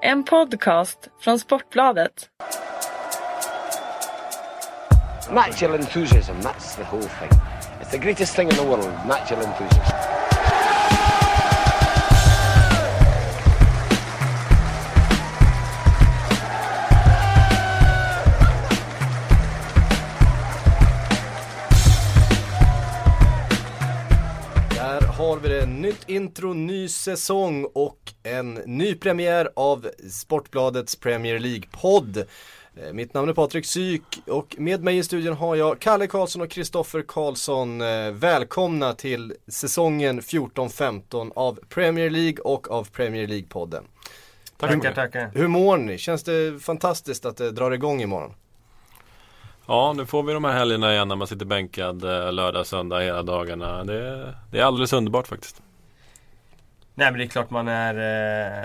En podcast från Sportbladet. Natural enthusiasm, that's the whole thing. It's the greatest thing in the world, natural enthusiasm. Nytt intro, ny säsong och en ny premiär av Sportbladets Premier League-podd. Eh, Mitt namn är Patrik Syk och med mig i studion har jag Kalle Karlsson och Kristoffer Karlsson. Eh, Välkomna till säsongen 14-15 av Premier League och av Premier League-podden. Tackar, tackar. Hur mår ni? Känns det fantastiskt att det drar igång imorgon? Ja, nu får vi de här helgerna igen när man sitter bänkad eh, lördag, söndag hela dagarna. Det, det är alldeles underbart faktiskt. Nej men det är klart man är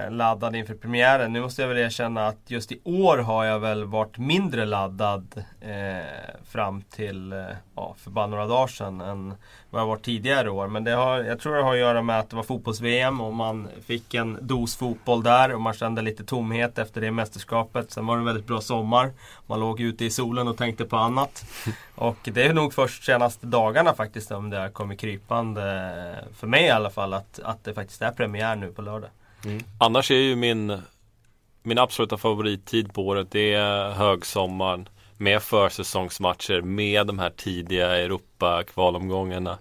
eh, laddad inför premiären. Nu måste jag väl erkänna att just i år har jag väl varit mindre laddad eh, fram till eh, ja, för bara några dagar sedan än vad jag varit tidigare år. Men det har, jag tror det har att göra med att det var fotbolls-VM och man fick en dos fotboll där och man kände lite tomhet efter det mästerskapet. Sen var det en väldigt bra sommar. Man låg ute i solen och tänkte på annat. Och det är nog först senaste dagarna faktiskt som det har kommit krypande, för mig i alla fall, att, att det faktiskt är premiär nu på lördag. Annars är ju min, min absoluta favorittid på året det är högsommaren med försäsongsmatcher med de här tidiga Europa-kvalomgångarna.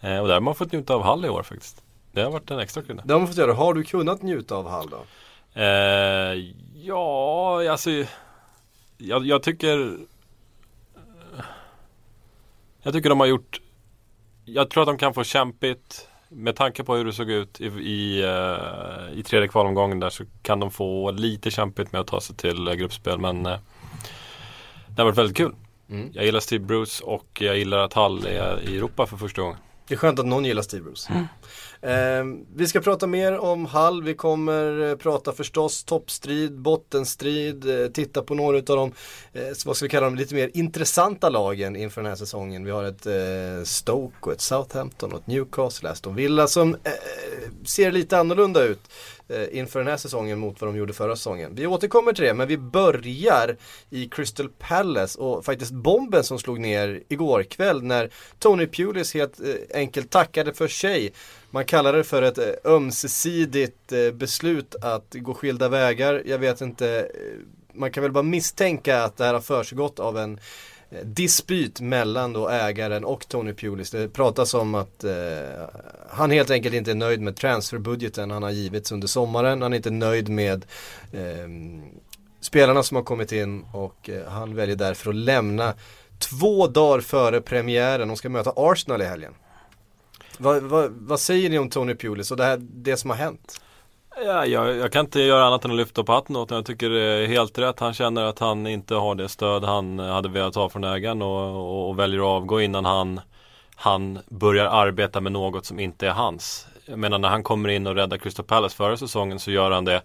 Eh, och där har man fått njuta av Hall i år faktiskt. Det har varit en extra krydda. Det har man fått göra. Har du kunnat njuta av Hall då? Eh, ja, alltså jag, jag tycker Jag tycker de har gjort Jag tror att de kan få kämpigt Med tanke på hur det såg ut i, i, eh, i tredje kvalomgången där så kan de få lite kämpigt med att ta sig till eh, gruppspel men eh, Det har varit väldigt kul Mm. Jag gillar Steve Bruce och jag gillar att Hall är i Europa för första gången Det är skönt att någon gillar Steve Bruce. Eh, vi ska prata mer om Hall, vi kommer eh, prata förstås toppstrid, bottenstrid, eh, titta på några av de, eh, vad ska vi kalla dem, lite mer intressanta lagen inför den här säsongen. Vi har ett eh, Stoke och ett Southampton och ett Newcastle, Aston Villa som eh, ser lite annorlunda ut Eh, inför den här säsongen mot vad de gjorde förra säsongen. Vi återkommer till det, men vi börjar i Crystal Palace och faktiskt bomben som slog ner igår kväll när Tony Pulis helt eh, enkelt tackade för sig. Man kallar det för ett eh, ömsesidigt beslut att gå skilda vägar. Jag vet inte, man kan väl bara misstänka att det här har försiggått av en dispyt mellan då ägaren och Tony Pulis. Det pratas om att eh, han helt enkelt inte är nöjd med transferbudgeten han har givits under sommaren. Han är inte nöjd med eh, spelarna som har kommit in och eh, han väljer därför att lämna två dagar före premiären. De ska möta Arsenal i helgen. Vad, va, vad säger ni om Tony Pulis och det, här, det som har hänt? Ja, jag, jag kan inte göra annat än att lyfta på hatten åt honom. Jag tycker det är helt rätt. Han känner att han inte har det stöd han hade velat ha från ägaren och, och, och väljer att avgå innan han, han börjar arbeta med något som inte är hans. Jag menar när han kommer in och räddar Crystal Palace förra säsongen så gör han det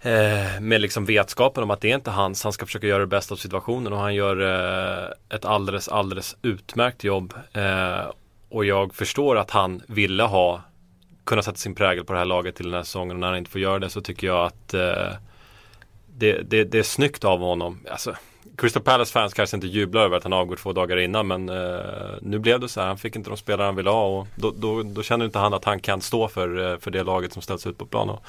eh, med liksom vetskapen om att det är inte hans. Han ska försöka göra det bästa av situationen och han gör eh, ett alldeles, alldeles utmärkt jobb. Eh, och jag förstår att han ville ha kunna sätta sin prägel på det här laget till den här säsongen och när han inte får göra det så tycker jag att eh, det, det, det är snyggt av honom. Alltså, Crystal Palace fans kanske inte jublar över att han avgår två dagar innan men eh, nu blev det så här. Han fick inte de spelare han ville ha och då, då, då känner inte han att han kan stå för, eh, för det laget som ställs ut på plan. Och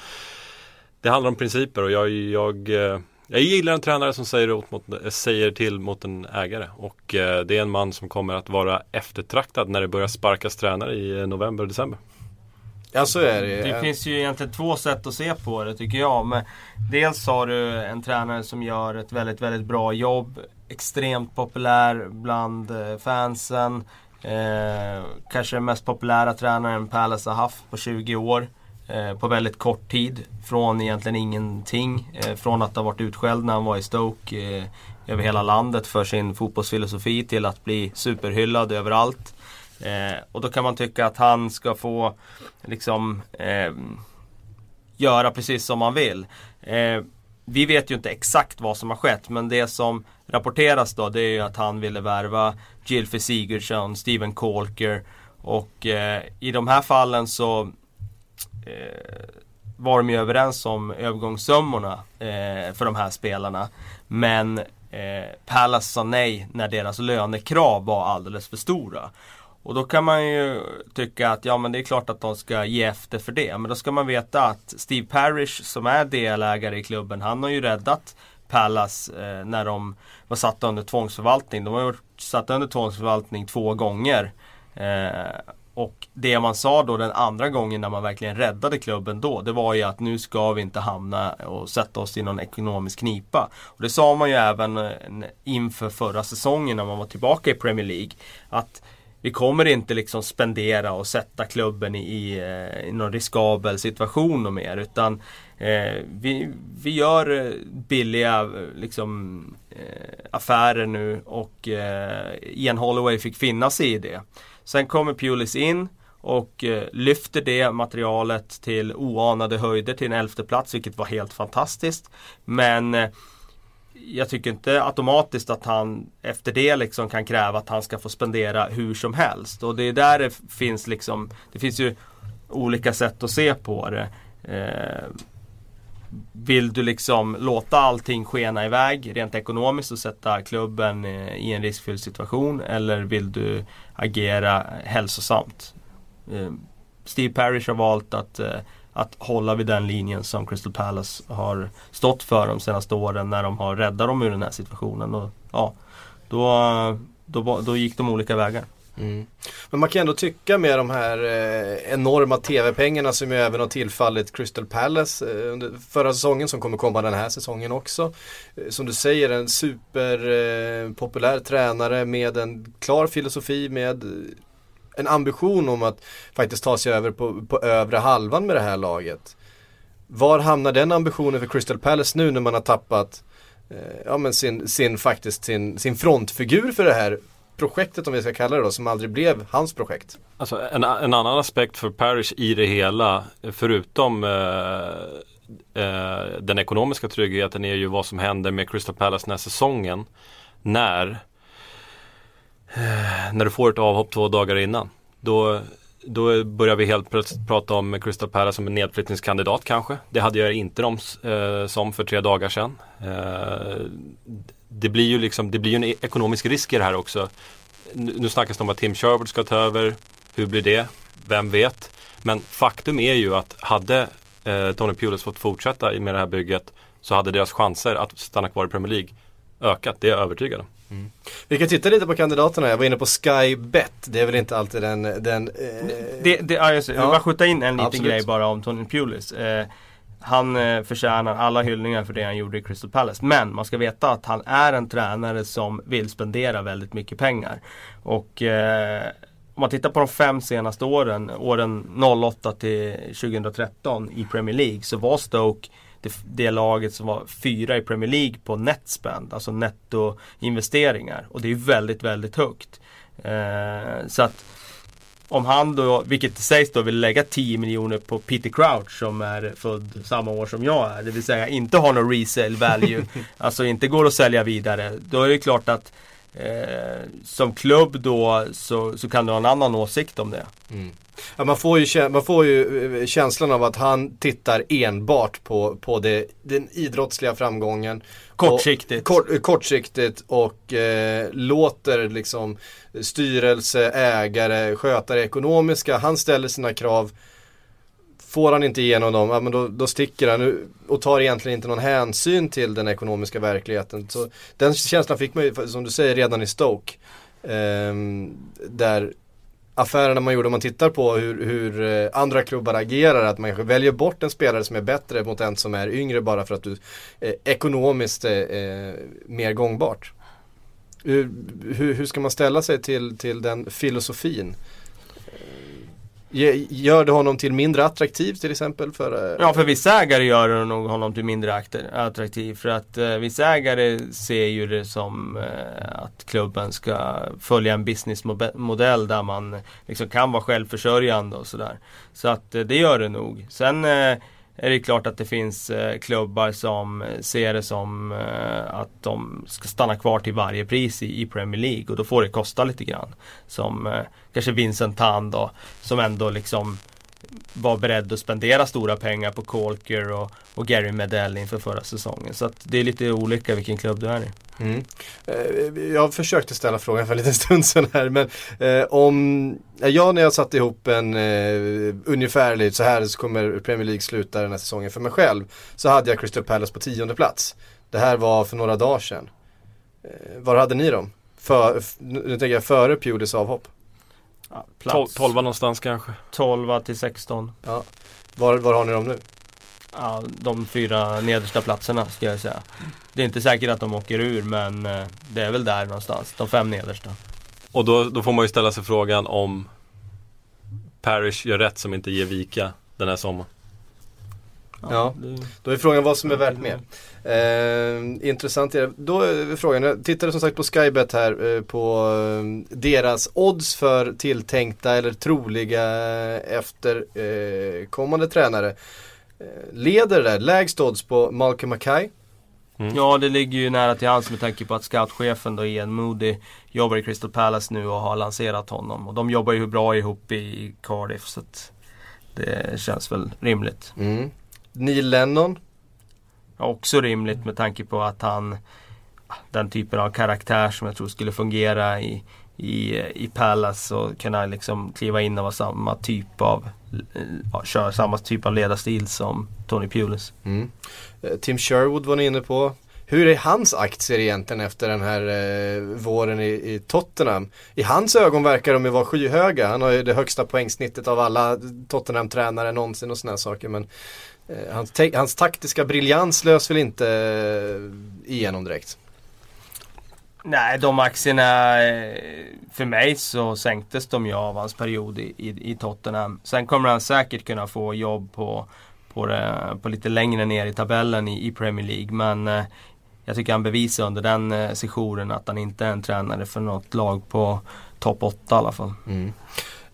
det handlar om principer och jag, jag, eh, jag gillar en tränare som säger, åt mot, eh, säger till mot en ägare och eh, det är en man som kommer att vara eftertraktad när det börjar sparkas tränare i november och december. Ja så är det. Det finns ju egentligen två sätt att se på det tycker jag. Men dels har du en tränare som gör ett väldigt, väldigt bra jobb. Extremt populär bland eh, fansen. Eh, kanske den mest populära tränaren Palace har haft på 20 år. Eh, på väldigt kort tid. Från egentligen ingenting. Eh, från att ha varit utskälld när han var i Stoke eh, över hela landet för sin fotbollsfilosofi till att bli superhyllad överallt. Eh, och då kan man tycka att han ska få liksom eh, göra precis som man vill. Eh, vi vet ju inte exakt vad som har skett men det som rapporteras då det är ju att han ville värva Gilfie Sigurdsson, Steven Colker och eh, i de här fallen så eh, var de ju överens om övergångssummorna eh, för de här spelarna. Men eh, Palace sa nej när deras lönekrav var alldeles för stora. Och då kan man ju tycka att ja men det är klart att de ska ge efter för det. Men då ska man veta att Steve Parrish som är delägare i klubben, han har ju räddat Palace eh, när de var satta under tvångsförvaltning. De har varit satta under tvångsförvaltning två gånger. Eh, och det man sa då den andra gången när man verkligen räddade klubben då, det var ju att nu ska vi inte hamna och sätta oss i någon ekonomisk knipa. Och det sa man ju även eh, inför förra säsongen när man var tillbaka i Premier League. Att vi kommer inte liksom spendera och sätta klubben i, i, eh, i någon riskabel situation och mer utan eh, vi, vi gör eh, billiga liksom, eh, affärer nu och eh, Ian Holloway fick finna sig i det. Sen kommer Pulis in och eh, lyfter det materialet till oanade höjder till en elfte plats vilket var helt fantastiskt. Men eh, jag tycker inte automatiskt att han efter det liksom kan kräva att han ska få spendera hur som helst. Och det är där det finns liksom Det finns ju olika sätt att se på det. Eh, vill du liksom låta allting skena iväg rent ekonomiskt och sätta klubben eh, i en riskfylld situation eller vill du agera hälsosamt? Eh, Steve Parrish har valt att eh, att hålla vid den linjen som Crystal Palace har stått för de senaste åren när de har räddat dem ur den här situationen. Och, ja, då, då, då gick de olika vägar. Mm. Men man kan ändå tycka med de här eh, enorma tv-pengarna som ju även har tillfallit Crystal Palace eh, under förra säsongen som kommer komma den här säsongen också. Eh, som du säger en superpopulär eh, tränare med en klar filosofi med en ambition om att faktiskt ta sig över på, på övre halvan med det här laget. Var hamnar den ambitionen för Crystal Palace nu när man har tappat eh, ja, men sin, sin, faktiskt sin, sin frontfigur för det här projektet om vi ska kalla det då, som aldrig blev hans projekt. Alltså en, en annan aspekt för Parish i det hela, förutom eh, eh, den ekonomiska tryggheten är ju vad som händer med Crystal Palace den här säsongen. När Eh, när du får ett avhopp två dagar innan. Då, då börjar vi helt plötsligt prata om Crystal Palace som en nedflyttningskandidat kanske. Det hade jag inte dem eh, som för tre dagar sedan. Eh, det blir ju liksom, det blir en e- ekonomisk risk i det här också. Nu, nu snackas det om att Tim Sherwood ska ta över. Hur blir det? Vem vet? Men faktum är ju att hade eh, Tony Pulis fått fortsätta med det här bygget så hade deras chanser att stanna kvar i Premier League ökat. Det är jag övertygad om. Mm. Vi kan titta lite på kandidaterna. Jag var inne på Skybet. Det är väl inte alltid den... den eh... det, det, ja, just, ja. Jag vill bara skjuta in en liten Absolut. grej bara om Tony Pulis. Eh, han eh, förtjänar alla hyllningar för det han gjorde i Crystal Palace. Men man ska veta att han är en tränare som vill spendera väldigt mycket pengar. Och eh, om man tittar på de fem senaste åren, åren 08 till 2013 i Premier League så var Stoke det, det laget som var fyra i Premier League på netspend, alltså nettoinvesteringar. Och det är väldigt, väldigt högt. Eh, så att om han då, vilket sägs då, vill lägga 10 miljoner på Peter Crouch som är född samma år som jag är. Det vill säga inte har någon resale value. alltså inte går att sälja vidare. Då är det klart att eh, som klubb då så, så kan du ha en annan åsikt om det. Mm. Ja, man, får ju, man får ju eh, känslan av att han tittar enbart på, på det, den idrottsliga framgången. Kortsiktigt. Och, kort, kortsiktigt och eh, låter liksom styrelse, ägare sköta det ekonomiska. Han ställer sina krav. Får han inte igenom dem, ja, men då, då sticker han och tar egentligen inte någon hänsyn till den ekonomiska verkligheten. Så den känslan fick man ju, som du säger, redan i Stoke. Ehm, där affärerna man gjorde om man tittar på hur, hur, eh, andra klubbar agerar. Att man väljer bort en spelare som är bättre mot en som är yngre bara för att du eh, ekonomiskt är eh, mer gångbart. Hur, hur, hur, ska man ställa sig till, till den filosofin? Gör det honom till mindre attraktiv till exempel? För, eh, ja, för vissa ägare gör det nog honom till mindre attraktiv. För att eh, vissa ägare ser ju det som eh, att klubben ska följa en businessmodell där man liksom kan vara självförsörjande och sådär. Så att eh, det gör det nog. Sen eh, är det klart att det finns eh, klubbar som eh, ser det som eh, att de ska stanna kvar till varje pris i, i, Premier League och då får det kosta lite grann. Som eh, kanske Vincent Tan då, som ändå liksom var beredd att spendera stora pengar på Colker och, och Gary Medell inför förra säsongen. Så att det är lite olika vilken klubb du är i. Mm. Eh, jag försökte ställa frågan för en liten stund sedan här men eh, om, eh, jag när jag satte ihop en eh, så här så kommer Premier League sluta den här säsongen för mig själv så hade jag Crystal Palace på tionde plats. Det här var för några dagar sedan. Eh, var hade ni dem? För, nu tänker jag före Pewdies avhopp. Ja, Tol- 12 någonstans kanske. 12 till 16. Ja. Var, var har ni dem nu? Ja, de fyra nedersta platserna ska jag säga. Det är inte säkert att de åker ur men eh, det är väl där någonstans. De fem nedersta. Och då, då får man ju ställa sig frågan om Parish gör rätt som inte ger vika den här sommaren. Ja. det- Då är frågan vad som är värt mer. Eh, intressant är det. Då är frågan, jag tittade som sagt på Skybet här eh, på eh, deras odds för tilltänkta eller troliga eh, kommande tränare. Eh, leder där, lägst odds på Malcolm Mackay. Ja, det ligger ju nära till hands med tanke på att scoutchefen då Ian Moody jobbar i Crystal Palace nu och har lanserat honom. Och de jobbar ju bra ihop i Cardiff så att det känns väl rimligt. Mm. Neil Lennon. Ja, Också rimligt med tanke på att han den typen av karaktär som jag tror skulle fungera i, i, i Palace och kunna liksom kliva in och vara samma typ av ja, köra samma typ av ledarstil som Tony Pulis. Mm. Eh, Tim Sherwood var ni inne på. Hur är hans aktier egentligen efter den här eh, våren i, i Tottenham? I hans ögon verkar de ju vara skyhöga. Han har ju det högsta poängsnittet av alla Tottenham-tränare någonsin och sådana saker. Men eh, hans, te- hans taktiska briljans lös väl inte eh, igenom direkt. Nej, de aktierna eh, för mig så sänktes de ju av hans period i, i, i Tottenham. Sen kommer han säkert kunna få jobb på, på, det, på lite längre ner i tabellen i, i Premier League. Men eh, jag tycker han bevisar under den eh, sessionen att han inte är en tränare för något lag på topp 8 i alla fall. Eh,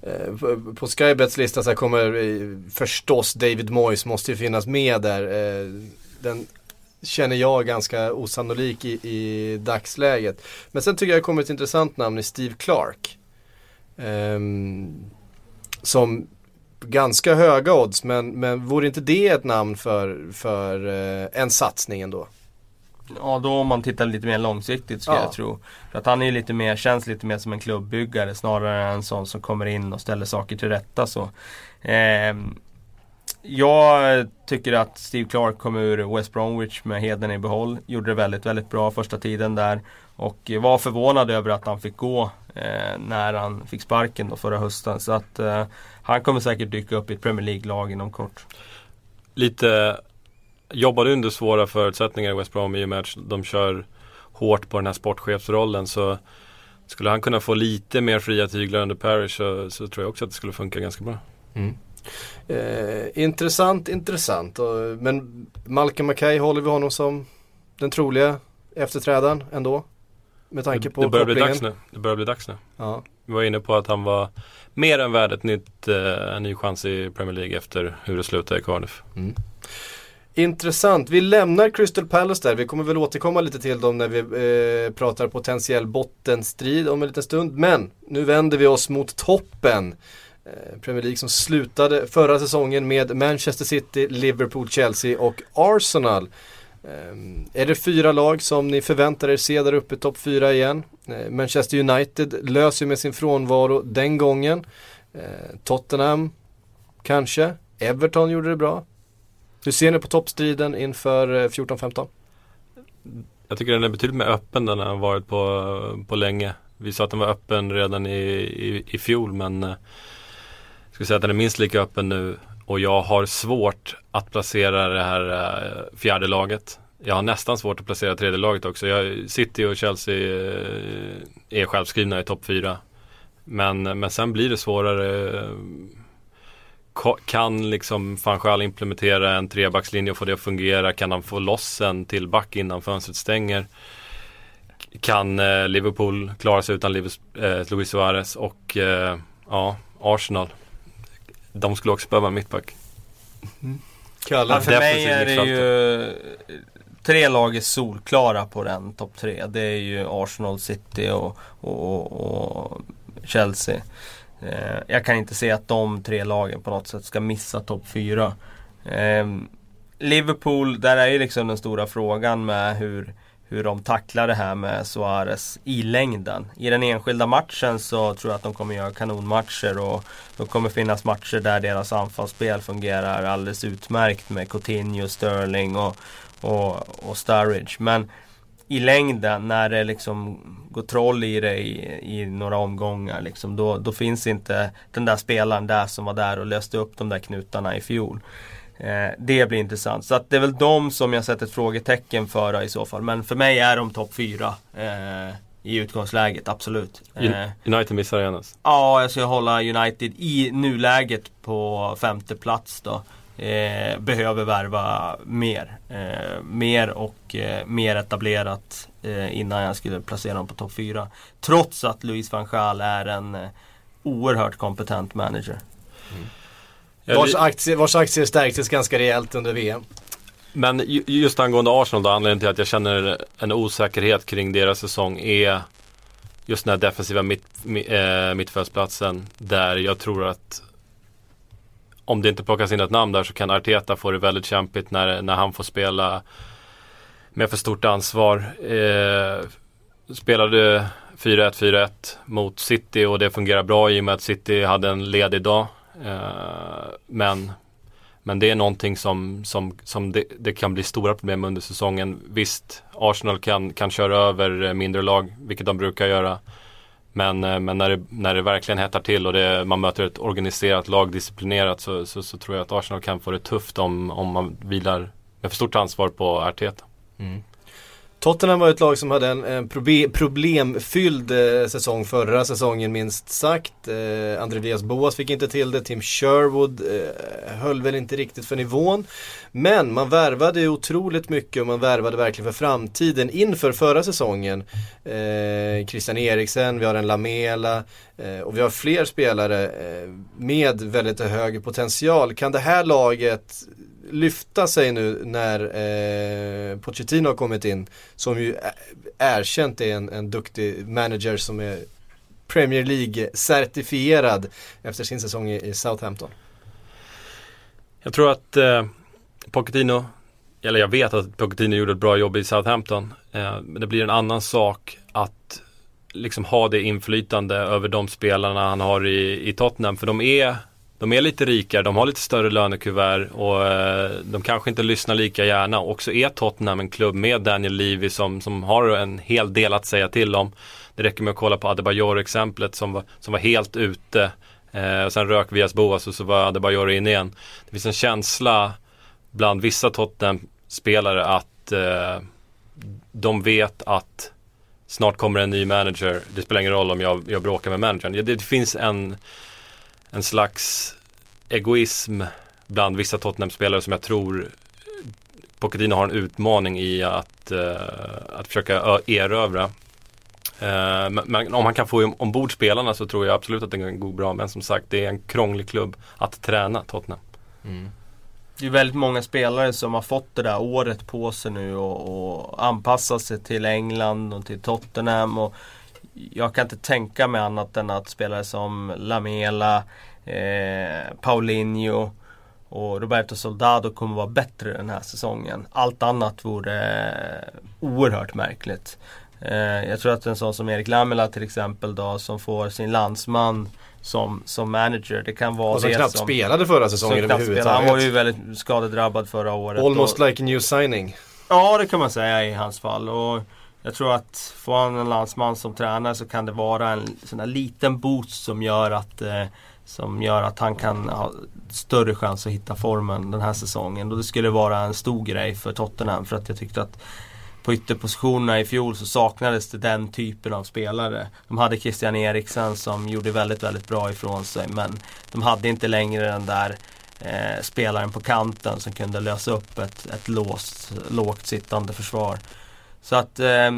Eh, på- Skybets lista så här kommer eh, förstås David Moyes måste ju finnas med där. Eh, den känner jag ganska osannolik i, i dagsläget. Men sen tycker jag det kommer ett intressant namn i Steve Clark. Ehm, som ganska höga odds men, men vore inte det ett namn för, för en satsning ändå? Ja, då om man tittar lite mer långsiktigt skulle Ja. jag tro. För att han är lite mer, känns lite mer som en klubbyggare snarare än en sån som kommer in och ställer saker till rätta. Så. Ehm, jag tycker att Steve Clark kom ur West Bromwich med heden i behåll. Gjorde det väldigt, väldigt bra första tiden där. Och var förvånad över att han fick gå eh, när han fick sparken då förra hösten. Så att eh, han kommer säkert dyka upp i ett Premier League-lag inom kort. Lite jobbade under svåra förutsättningar i West Brom i och med att de kör hårt på den här sportchefsrollen så skulle han kunna få lite mer fria tyglar under Parish så, så tror jag också att det skulle funka ganska bra. Eh, intressant, intressant. Men Malcolm Mackay håller vi honom som den troliga efterträdaren ändå? Med tanke Det, på det börjar bli dags nu. Det börjar bli dags nu. Ja. Vi var inne på att han var mer än värd ett nytt, eh, en ny chans i Premier League efter hur det slutade i Cardiff. Intressant. Vi lämnar Crystal Palace där. Vi kommer väl återkomma lite till dem när vi eh, pratar potentiell bottenstrid om en liten stund. Men nu vänder vi oss mot toppen. Eh, Premier League som slutade förra säsongen med Manchester City, Liverpool, Chelsea och Arsenal. Eh, är det fyra lag som ni förväntar er se där uppe topp fyra igen? Eh, Manchester United löser med sin frånvaro den gången. Eh, Tottenham kanske. Everton gjorde det bra. Hur ser ni på toppstriden inför eh, 14-15? Jag tycker den är betydligt mer öppen än den har varit på, på länge. Vi sa att den var öppen redan i, i, i fjol men eh, jag skulle säga att den är minst lika öppen nu och jag har svårt att placera det här eh, fjärde laget. Jag har nästan svårt att placera tredje laget också. Jag, City och Chelsea är självskrivna i topp fyra. Men, men sen blir det svårare. Ka- Kan liksom van Gaal implementera en trebackslinje och få det att fungera? Kan han få loss en till back innan fönstret stänger? Kan eh, Liverpool klara sig utan Liv- eh, Luis Suarez och eh, ja, Arsenal? De skulle också behöva en mittback. Kalle? Ja, för mig är det ju tre lag är solklara på den topp tre. Det är ju Arsenal, City och, och, och, och Chelsea. Eh, jag kan inte se att de tre lagen på något sätt ska missa topp 4. Eh, Liverpool, där är ju liksom den stora frågan med hur, hur de tacklar det här med Suarez i längden. I den enskilda matchen så tror jag att de kommer göra kanonmatcher och det kommer finnas matcher där deras anfallsspel fungerar alldeles utmärkt med Coutinho, Sterling och, och, och Sturridge. Men i längden när det liksom går troll i det i, i några omgångar liksom, då, då finns inte den där spelaren där som var där och löste upp de där knutarna i fjol. Eh, det blir intressant. Så att det är väl de som jag sätter ett frågetecken för i så fall. Men för mig är de topp fyra eh, i utgångsläget, absolut. Eh, United missar igen. Ja, jag ska hålla United i nuläget på femte plats då. Eh, behöver värva mer. Eh, mer och eh, mer etablerat eh, innan jag skulle placera dem på topp 4. Trots att Louis van Gaal är en eh, oerhört kompetent manager. Mm. Vars, aktie, vars aktier stärktes ganska rejält under VM. Men just angående Arsenal då, anledningen till att jag känner en osäkerhet kring deras säsong är just den här defensiva mitt, äh, mittfältsplatsen där jag tror att om det inte plockas in ett namn där så kan Arteta få det väldigt kämpigt när, när han får spela med för stort ansvar. Eh, spelade 4-1, 4-1 mot City och det fungerar bra i och med att City hade en ledig dag. Eh, men, men det är någonting som, som, som det, det, kan bli stora problem under säsongen. Visst, Arsenal kan, kan köra över mindre lag, vilket de brukar göra. Men, eh, men när, det, när det verkligen hettar till och det, man möter ett organiserat lag, disciplinerat, så, så, så, tror jag att Arsenal kan få det tufft om, om man vilar med för stort ansvar på Arteta. Mm. Tottenham var ett lag som hade en, en problemfylld eh, säsong förra säsongen minst sagt. Eh, Andreas Boas fick inte till det, Tim Sherwood eh, höll väl inte riktigt för nivån. Men man värvade otroligt mycket och man värvade verkligen för framtiden inför förra säsongen. Eh, Christian Eriksen, vi har en Lamela eh, och vi har fler spelare eh, med väldigt hög potential. Kan det här laget lyfta sig nu när eh, Pochettino har kommit in. Som ju erkänt är en, en duktig manager som är Premier League-certifierad efter sin säsong i, i, Southampton. Jag tror att eh, Pochettino, eller jag vet att Pochettino gjorde ett bra jobb i Southampton. Eh, men det blir en annan sak att liksom ha det inflytande över de spelarna han har i, i Tottenham. För de är de är lite rikare, de har lite större lönekuvert och eh, de kanske inte lyssnar lika gärna. Och så är Tottenham en klubb med Daniel Levy som, som har en hel del att säga till om. Det räcker med att kolla på Adebayor-exemplet som var, som var helt ute. Eh, och sen rök Vias Boas och så var Adebayor in igen. Det finns en känsla bland vissa Tottenham-spelare att eh, de vet att snart kommer en ny manager. Det spelar ingen roll om jag, jag bråkar med managern. Det, det finns en en slags egoism bland vissa Tottenham-spelare som jag tror Pochettino har en utmaning i att, uh, att försöka erövra. Uh, men, om han kan få ombord spelarna så tror jag absolut att det kan gå bra. Men som sagt, det är en krånglig klubb att träna Tottenham. Mm. Det är väldigt många spelare som har fått det där året på sig nu och, och anpassat sig till England och till Tottenham. Och jag kan inte tänka mig annat än att spelare som Lamela, eh, Paulinho och Roberto Soldado kommer vara bättre den här säsongen. Allt annat vore oerhört märkligt. Eh, jag tror att en sån som Erik Lamela till exempel då som får sin landsman som, som manager. Det kan vara och som det knappt som, spelade förra säsongen överhuvudtaget. Han var ju väldigt skadedrabbad förra året. Almost och, like a new signing. Ja det kan man säga i hans fall. Och jag tror att får han en landsman som tränare så kan det vara en sån här liten boost som gör att eh, som gör att han kan ha större chans att hitta formen den här säsongen. Och det skulle vara en stor grej för Tottenham för att jag tyckte att på ytterpositionerna i fjol så saknades det den typen av spelare. De hade Christian Eriksen som gjorde väldigt, väldigt bra ifrån sig men de hade inte längre den där eh, spelaren på kanten som kunde lösa upp ett, ett låst, lågt sittande försvar. Så att eh,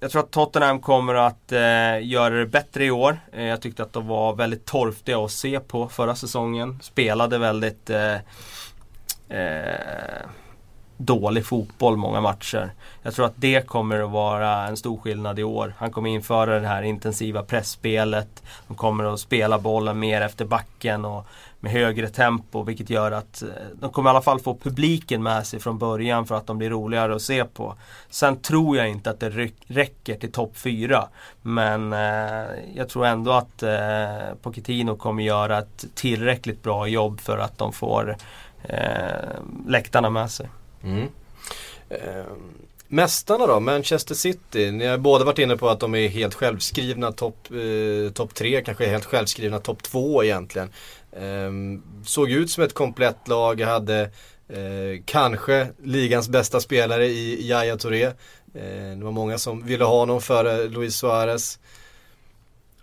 jag tror att Tottenham kommer att eh, göra det bättre i år. Eh, jag tyckte att de var väldigt torftiga att se på förra säsongen. Spelade väldigt eh, eh dålig fotboll många matcher. Jag tror att det kommer att vara en stor skillnad i år. Han kommer införa det här intensiva pressspelet. De kommer att spela bollen mer efter backen och med högre tempo vilket gör att eh, de kommer i alla fall få publiken med sig från början för att de blir roligare att se på. Sen tror jag inte att det räcker till topp 4 men eh, jag tror ändå att eh, Pochettino kommer göra ett tillräckligt bra jobb för att de får eh, läktarna med sig. Mm. Eh, mästarna då, Manchester City. Ni har båda varit inne på att de är helt självskrivna topp eh, top 3, kanske helt självskrivna topp 2 egentligen. Eh, såg ut som ett komplett lag, hade eh, kanske ligans bästa spelare i Yahya Touré. Eh, det var många som ville ha honom före Luis Suarez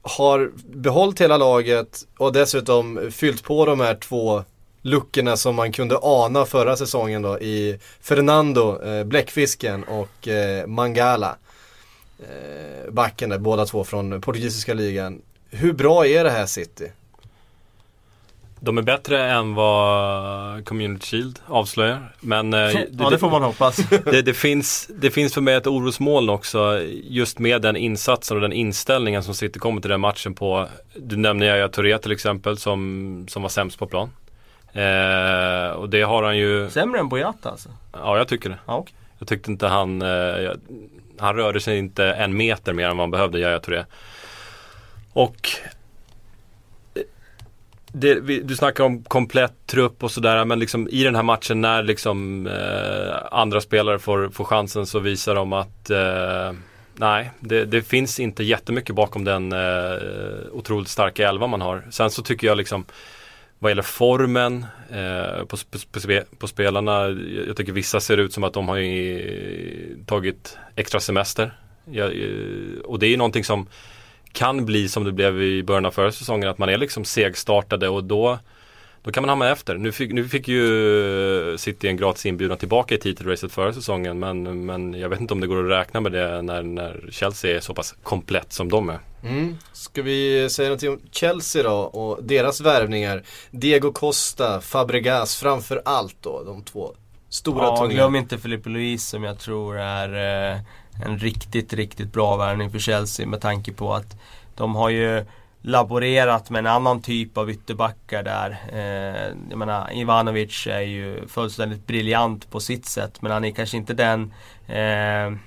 har behållit hela laget och dessutom fyllt på de här två luckorna som man kunde ana förra säsongen då i Fernando, eh, Bläckfisken och eh, Mangala. Eh, backen där, båda två från portugisiska ligan. Hur bra är det här City? De är bättre än vad Community Shield avslöjar. Men, eh, det, ja, det får man hoppas. det, det, finns, det finns för mig ett orosmoln också. Just med den insatsen och den inställningen som City kommer till den matchen på. Du nämner Yahya Touré till exempel som, som var sämst på plan. Eh, och det har han ju Sämre än Boyata alltså? Ja jag tycker det. Ah, okay. Jag tyckte inte han eh, Han rörde sig inte en meter mer än vad han behövde Yahya Touré. Och det, vi, du snackar om komplett trupp och sådär men liksom i den här matchen när liksom eh, andra spelare får, får chansen så visar de att eh, Nej, det, det, finns inte jättemycket bakom den eh, otroligt starka elva man har. Sen så tycker jag liksom vad gäller formen eh, på, på, på, spelarna, jag tycker vissa ser ut som att de har tagit extra semester. Jag, eh, och det är någonting som kan bli som det blev i början av förra säsongen, att man är liksom segstartade och då då kan man hamna efter. Nu fick, nu fick ju City en gratis inbjudan tillbaka i titelracet förra säsongen men, men jag vet inte om det går att räkna med det när, när Chelsea är så pass komplett som de är. Mm. Ska vi säga någonting om Chelsea då och deras värvningar? Diego Costa, Fabregas framför allt då, de två stora Ja, tunga. glöm inte Filipe Luis som jag tror är eh, en riktigt, riktigt bra värvning för Chelsea med tanke på att de har ju laborerat med en annan typ av ytterbackar där. Eh, jag menar, Ivanovic är ju fullständigt briljant på sitt sätt men han är kanske inte den eh,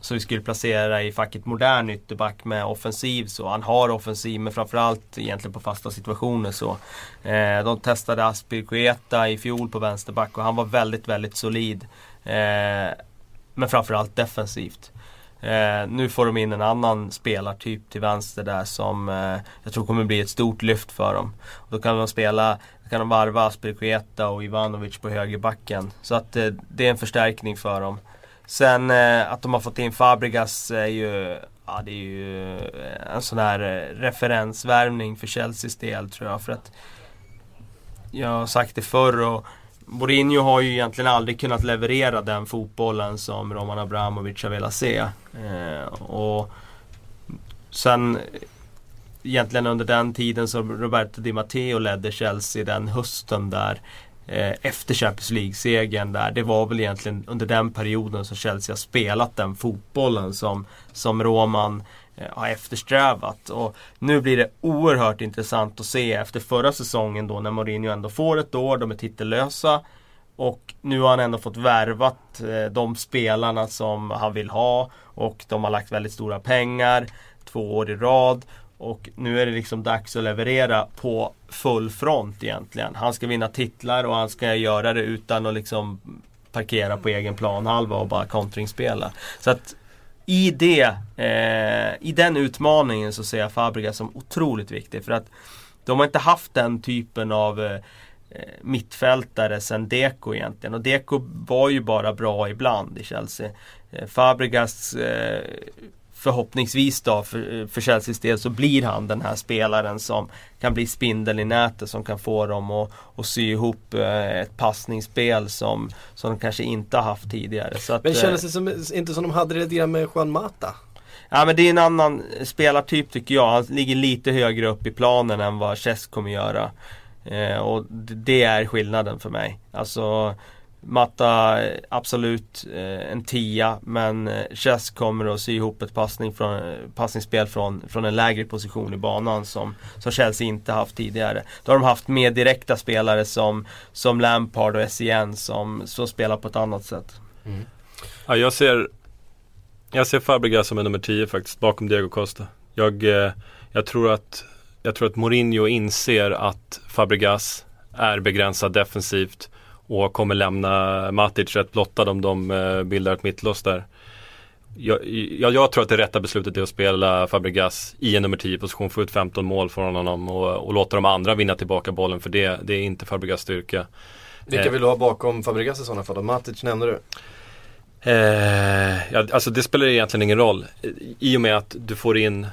som vi skulle placera i facket modern ytterback med offensiv så. Han har offensiv men framförallt egentligen på fasta situationer så. Eh, de testade Aspirqueta i fjol på vänsterback och han var väldigt, väldigt solid. Eh, men framförallt defensivt. Eh, nu får de in en annan spelartyp till vänster där som eh, jag tror kommer bli ett stort lyft för dem. Och då kan de spela, då kan de varva Aspirqueta och Ivanovic på högerbacken. Så att eh, det är en förstärkning för dem. Sen eh, att de har fått in Fabregas är ju, ja, det är ju eh, en sån här eh, referensvärvning för Chelseas del tror jag. För att jag har sagt det förr och Mourinho har ju egentligen aldrig kunnat leverera den fotbollen som Roman Abramovic har velat se. Eh, och sen egentligen under den tiden som Roberto Di Matteo ledde Chelsea den hösten där eh, efter Champions League-segern där. Det var väl egentligen under den perioden som Chelsea har spelat den fotbollen som, som Roman eh, Eh, har eftersträvat. Och nu blir det oerhört intressant att se efter förra säsongen då när Mourinho ändå får ett år, de är titellösa. Och nu har han ändå fått värvat eh, de spelarna som han vill ha och de har lagt väldigt stora pengar två år i rad. Och nu är det liksom dags att leverera på full front egentligen. Han ska vinna titlar och han ska göra det utan att liksom parkera på egen planhalva och bara kontringsspela. Så att i det, eh, i den utmaningen så ser jag Fabregas som otroligt viktig. För att de har inte haft den typen av eh, eh mittfältare sen Deco egentligen. Och Deco var ju bara bra ibland i Chelsea. Eh, Fabregas eh, förhoppningsvis då för, för Chelseas del så blir han den här spelaren som kan bli spindeln i nätet som kan få dem att, att sy ihop eh, ett passningsspel som, som de kanske inte har haft tidigare. Så att, men kändes det som, inte som de hade det lite med Juan Mata? Ja men det är en annan spelartyp tycker jag. Han ligger lite högre upp i planen än vad Chess kommer göra. Eh, och det är skillnaden för mig. Alltså Matta eh, absolut eh, en tia men eh, Chess kommer att sy ihop ett passning från, eh, passningsspel från, från en lägre position i banan som, som Chelsea inte haft tidigare. Då har de haft mer direkta spelare som, som Lampard och SCN som, som spelar på ett annat sätt. Mm. Ja, jag ser Jag ser Fabregas som en nummer 10 faktiskt, bakom Diego Costa. Jag, eh, jag, tror att, jag tror att Mourinho inser att Fabregas är begränsad defensivt och kommer lämna Matic rätt blottad om de eh, bildar ett mittlås där. Jag, jag, jag, tror att det rätta beslutet är att spela Fabregas i en nummer 10 position, få ut 15 mål från honom och, och låta de andra vinna tillbaka bollen för det, det är inte Fabregas styrka. Vilka Eh. vill du ha bakom Fabregas i sådana fall? Matic nämnde du. Eh, ja, alltså det spelar egentligen ingen roll. I och med att du får in,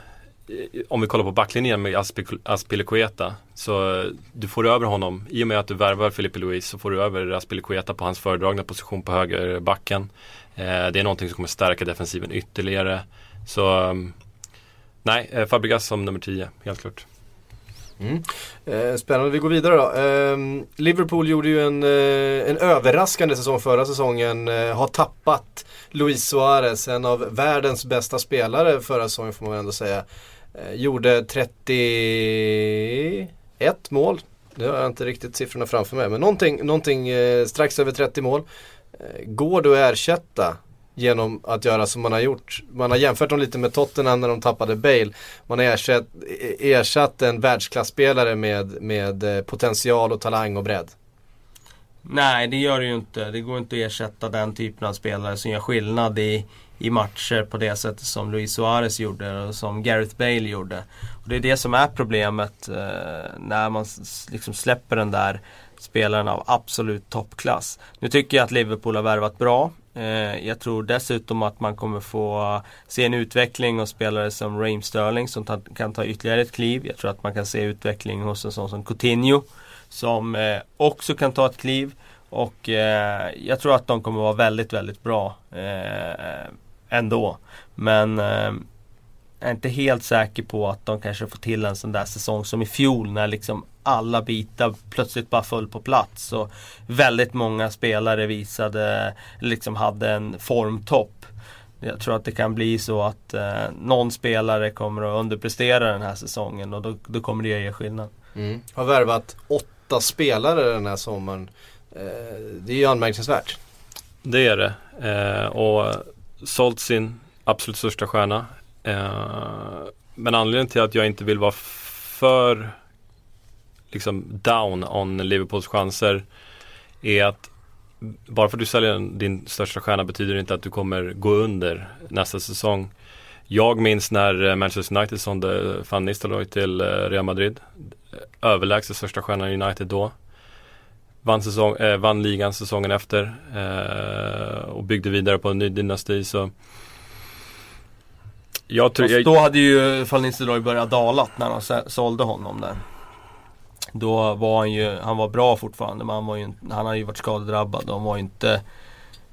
Eh, om vi kollar på backlinjen med Aspilicueta. Så eh, du får över honom, i och med att du värvar Filipe Luis så får du över Aspilicueta på hans föredragna position på högerbacken. Eh, det är någonting som kommer stärka defensiven ytterligare. Så mm, nej, eh, Fabregas som nummer 10, helt klart. Mm. Eh, spännande, vi går vidare då. Eh, Liverpool gjorde ju en, eh, en överraskande säsong förra säsongen. Eh, har tappat Luis Suarez, en av världens bästa spelare förra säsongen får man väl ändå säga. Eh, gjorde 31 mål. nu har jag inte riktigt siffrorna framför mig. Men någonting, någonting eh, strax över 30 mål. Eh, går det att ersätta genom att göra som man har gjort. Man har jämfört dem lite med Tottenham när de tappade Bale. Man har ersatt, eh, ersatt en världsklasspelare med, med eh, potential och talang och bredd. Nej, det gör det ju inte. Det går inte att ersätta den typen av spelare som gör skillnad i, i matcher på det sättet som Luis Suarez gjorde och som Gareth Bale gjorde. Och Det är det som är problemet eh, när man liksom släpper den där spelaren av absolut toppklass. Nu tycker jag att Liverpool har värvat bra. Eh, jag tror dessutom att man kommer få se en utveckling hos spelare som Raheem Sterling som ta, kan ta ytterligare ett kliv. Jag tror att man kan se utveckling hos en sån som Coutinho som eh, också kan ta ett kliv. Och eh, jag tror att de kommer vara väldigt, väldigt bra eh, ändå. Men eh, jag är inte helt säker på att de kanske får till en sån där säsong som i fjol när liksom alla bitar plötsligt bara föll på plats. Och väldigt många spelare visade, liksom hade en formtopp. Jag tror att det kan bli så att eh, någon spelare kommer att underprestera den här säsongen och då, då kommer det ge skillnad. Har värvat åtta spelare den här sommaren. Eh, det är ju anmärkningsvärt. Det är det. Eh, och sålt sin absolut största stjärna. Eh, men anledningen till att jag inte vill vara för liksom down on Liverpools chanser är att bara för att du säljer din största stjärna betyder det inte att du kommer gå under nästa säsong. Jag minns när eh, Manchester United sålde van Nistelrooy till eh, Real Madrid. Överlägset största stjärnan i United då. Vann, säsong, eh, vann ligan säsongen efter eh, och byggde vidare på en ny dynasti. Så jag tror, jag, då hade ju Van Nistelrooy börjat dalat när de sålde honom där. Då var han ju, han var bra fortfarande men han var ju, han har ju varit skadedrabbad och han var ju inte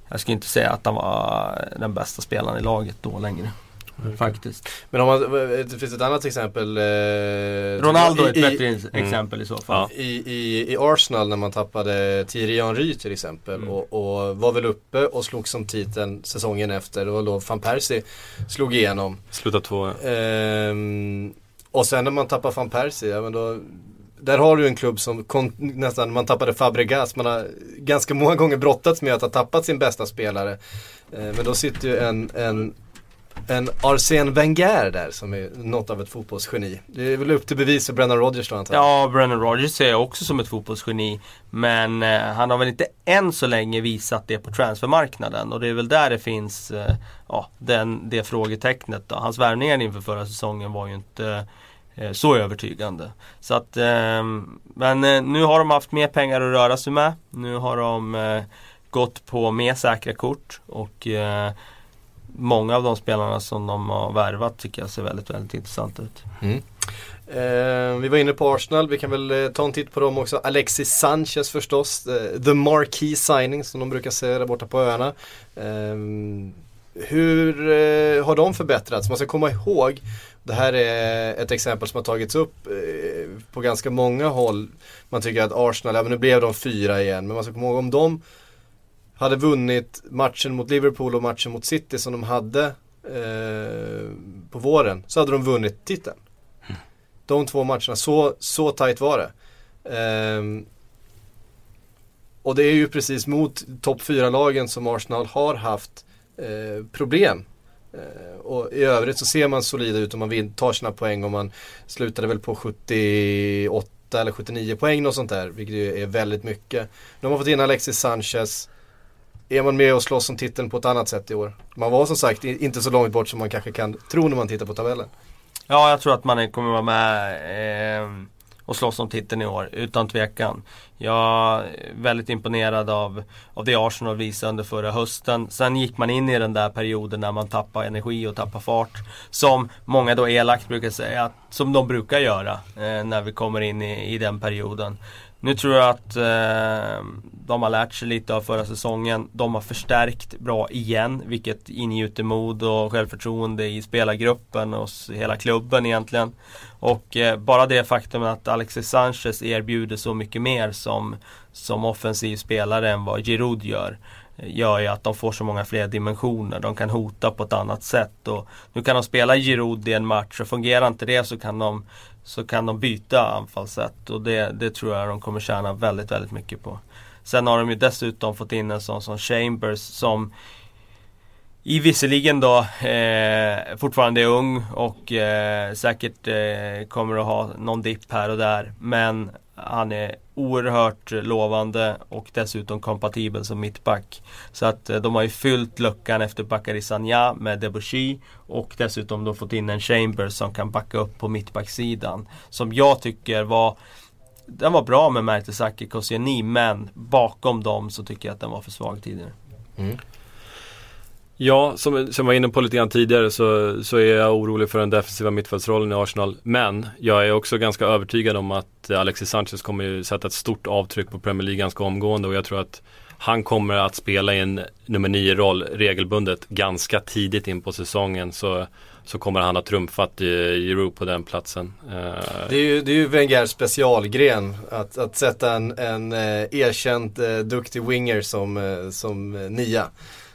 Jag ska inte säga att han var den bästa spelaren i laget då längre. Faktiskt. Men om man, det finns ett annat exempel. Eh, Ronaldo är ett i, bättre i, ex- exempel i så fall. Ja. i, i, I Arsenal när man tappade Thierry Henry till exempel Mm. och, och var väl uppe och slog som titeln säsongen efter. Det var då van Persie slog igenom. slutar två. Ehm, och sen när man tappar van Persie, ja, men då, där har du en klubb som kon, nästan, man tappade Fabregas, man har ganska många gånger brottats med att ha tappat sin bästa spelare. Ehm, men då sitter ju en, en, en Arsene Wenger där som är något av ett fotbollsgeni. Det är väl upp till bevis för Brennan Rodgers då antar jag. Ja, Brennan Rodgers ser jag också som ett fotbollsgeni. Men eh, han har väl inte än så länge visat det på transfermarknaden. Och det är väl där det finns eh, ja, den, det frågetecknet. Då. Hans värvningar inför förra säsongen var ju inte eh, så övertygande. Så att, eh, men eh, nu har de haft mer pengar att röra sig med. Nu har de eh, gått på mer säkra kort. Och eh, många av de spelarna som de har värvat tycker jag ser väldigt, väldigt intressant ut. Mm. Eh, vi var inne på Arsenal, vi kan väl eh, ta en titt på dem också. Alexis Sanchez förstås, eh, the marquee signing som de brukar säga där borta på öarna. Eh, hur eh, har de förbättrats? Man ska komma ihåg, det här är ett exempel som har tagits upp eh, på ganska många håll. Man tycker att Arsenal, ja men nu blev de fyra igen, men man ska komma ihåg om de hade vunnit matchen mot Liverpool och matchen mot City som de hade eh, på våren så hade de vunnit titeln. De två matcherna, så, så tajt var det. Eh, och det är ju precis mot topp 4-lagen som Arsenal har haft eh, problem. Eh, och i övrigt så ser man solida ut om man tar sina poäng och man slutade väl på 78 eller 79 poäng och sånt där. Vilket ju är väldigt mycket. Nu har man fått in Alexis Sanchez. Är man med och slåss om titeln på ett annat sätt i år? Man var som sagt inte så långt bort som man kanske kan tro när man tittar på tabellen. Ja, jag tror att man kommer vara med eh, och slåss om titeln i år, utan tvekan. Jag är väldigt imponerad av, av det Arsenal visade under förra hösten. Sen gick man in i den där perioden när man tappar energi och tappar fart. Som många då elakt brukar säga, som de brukar göra eh, när vi kommer in i, i den perioden. Nu tror jag att eh, de har lärt sig lite av förra säsongen. De har förstärkt bra igen, vilket ingjuter mod och självförtroende i spelargruppen och hela klubben egentligen. Och eh, bara det faktum att Alexis Sanchez erbjuder så mycket mer som, som offensiv spelare än vad Giroud gör gör ju att de får så många fler dimensioner. De kan hota på ett annat sätt. Och nu kan de spela Giroud i en match och fungerar inte det så kan de, så kan de byta anfallssätt. Och det, det tror jag de kommer tjäna väldigt, väldigt mycket på. Sen har de ju dessutom fått in en sån som Chambers som i visserligen då eh, fortfarande är ung och eh, säkert eh, kommer att ha någon dipp här och där. Men han är oerhört lovande och dessutom kompatibel som mittback. Så att eh, de har ju fyllt luckan efter Bakary Sanja med Debussy och dessutom då fått in en Chambers som kan backa upp på mittbacksidan. Som jag tycker var den var bra med Mertesacker Koscielny men bakom dem så tycker jag att den var för svag tidigare. Mm. Ja, som, som jag var inne på lite grann tidigare så, så är jag orolig för den defensiva mittfältsrollen i Arsenal. Men jag är också ganska övertygad om att Alexis Sanchez kommer ju sätta ett stort avtryck på Premier League ganska omgående och jag tror att han kommer att spela i en nummer 9-roll regelbundet ganska tidigt in på säsongen. Så, så kommer han ha trumfat Giroud på den platsen. Eh, det är ju, det är ju Wengers specialgren att, att sätta en, en eh, erkänt eh, duktig winger som, som nia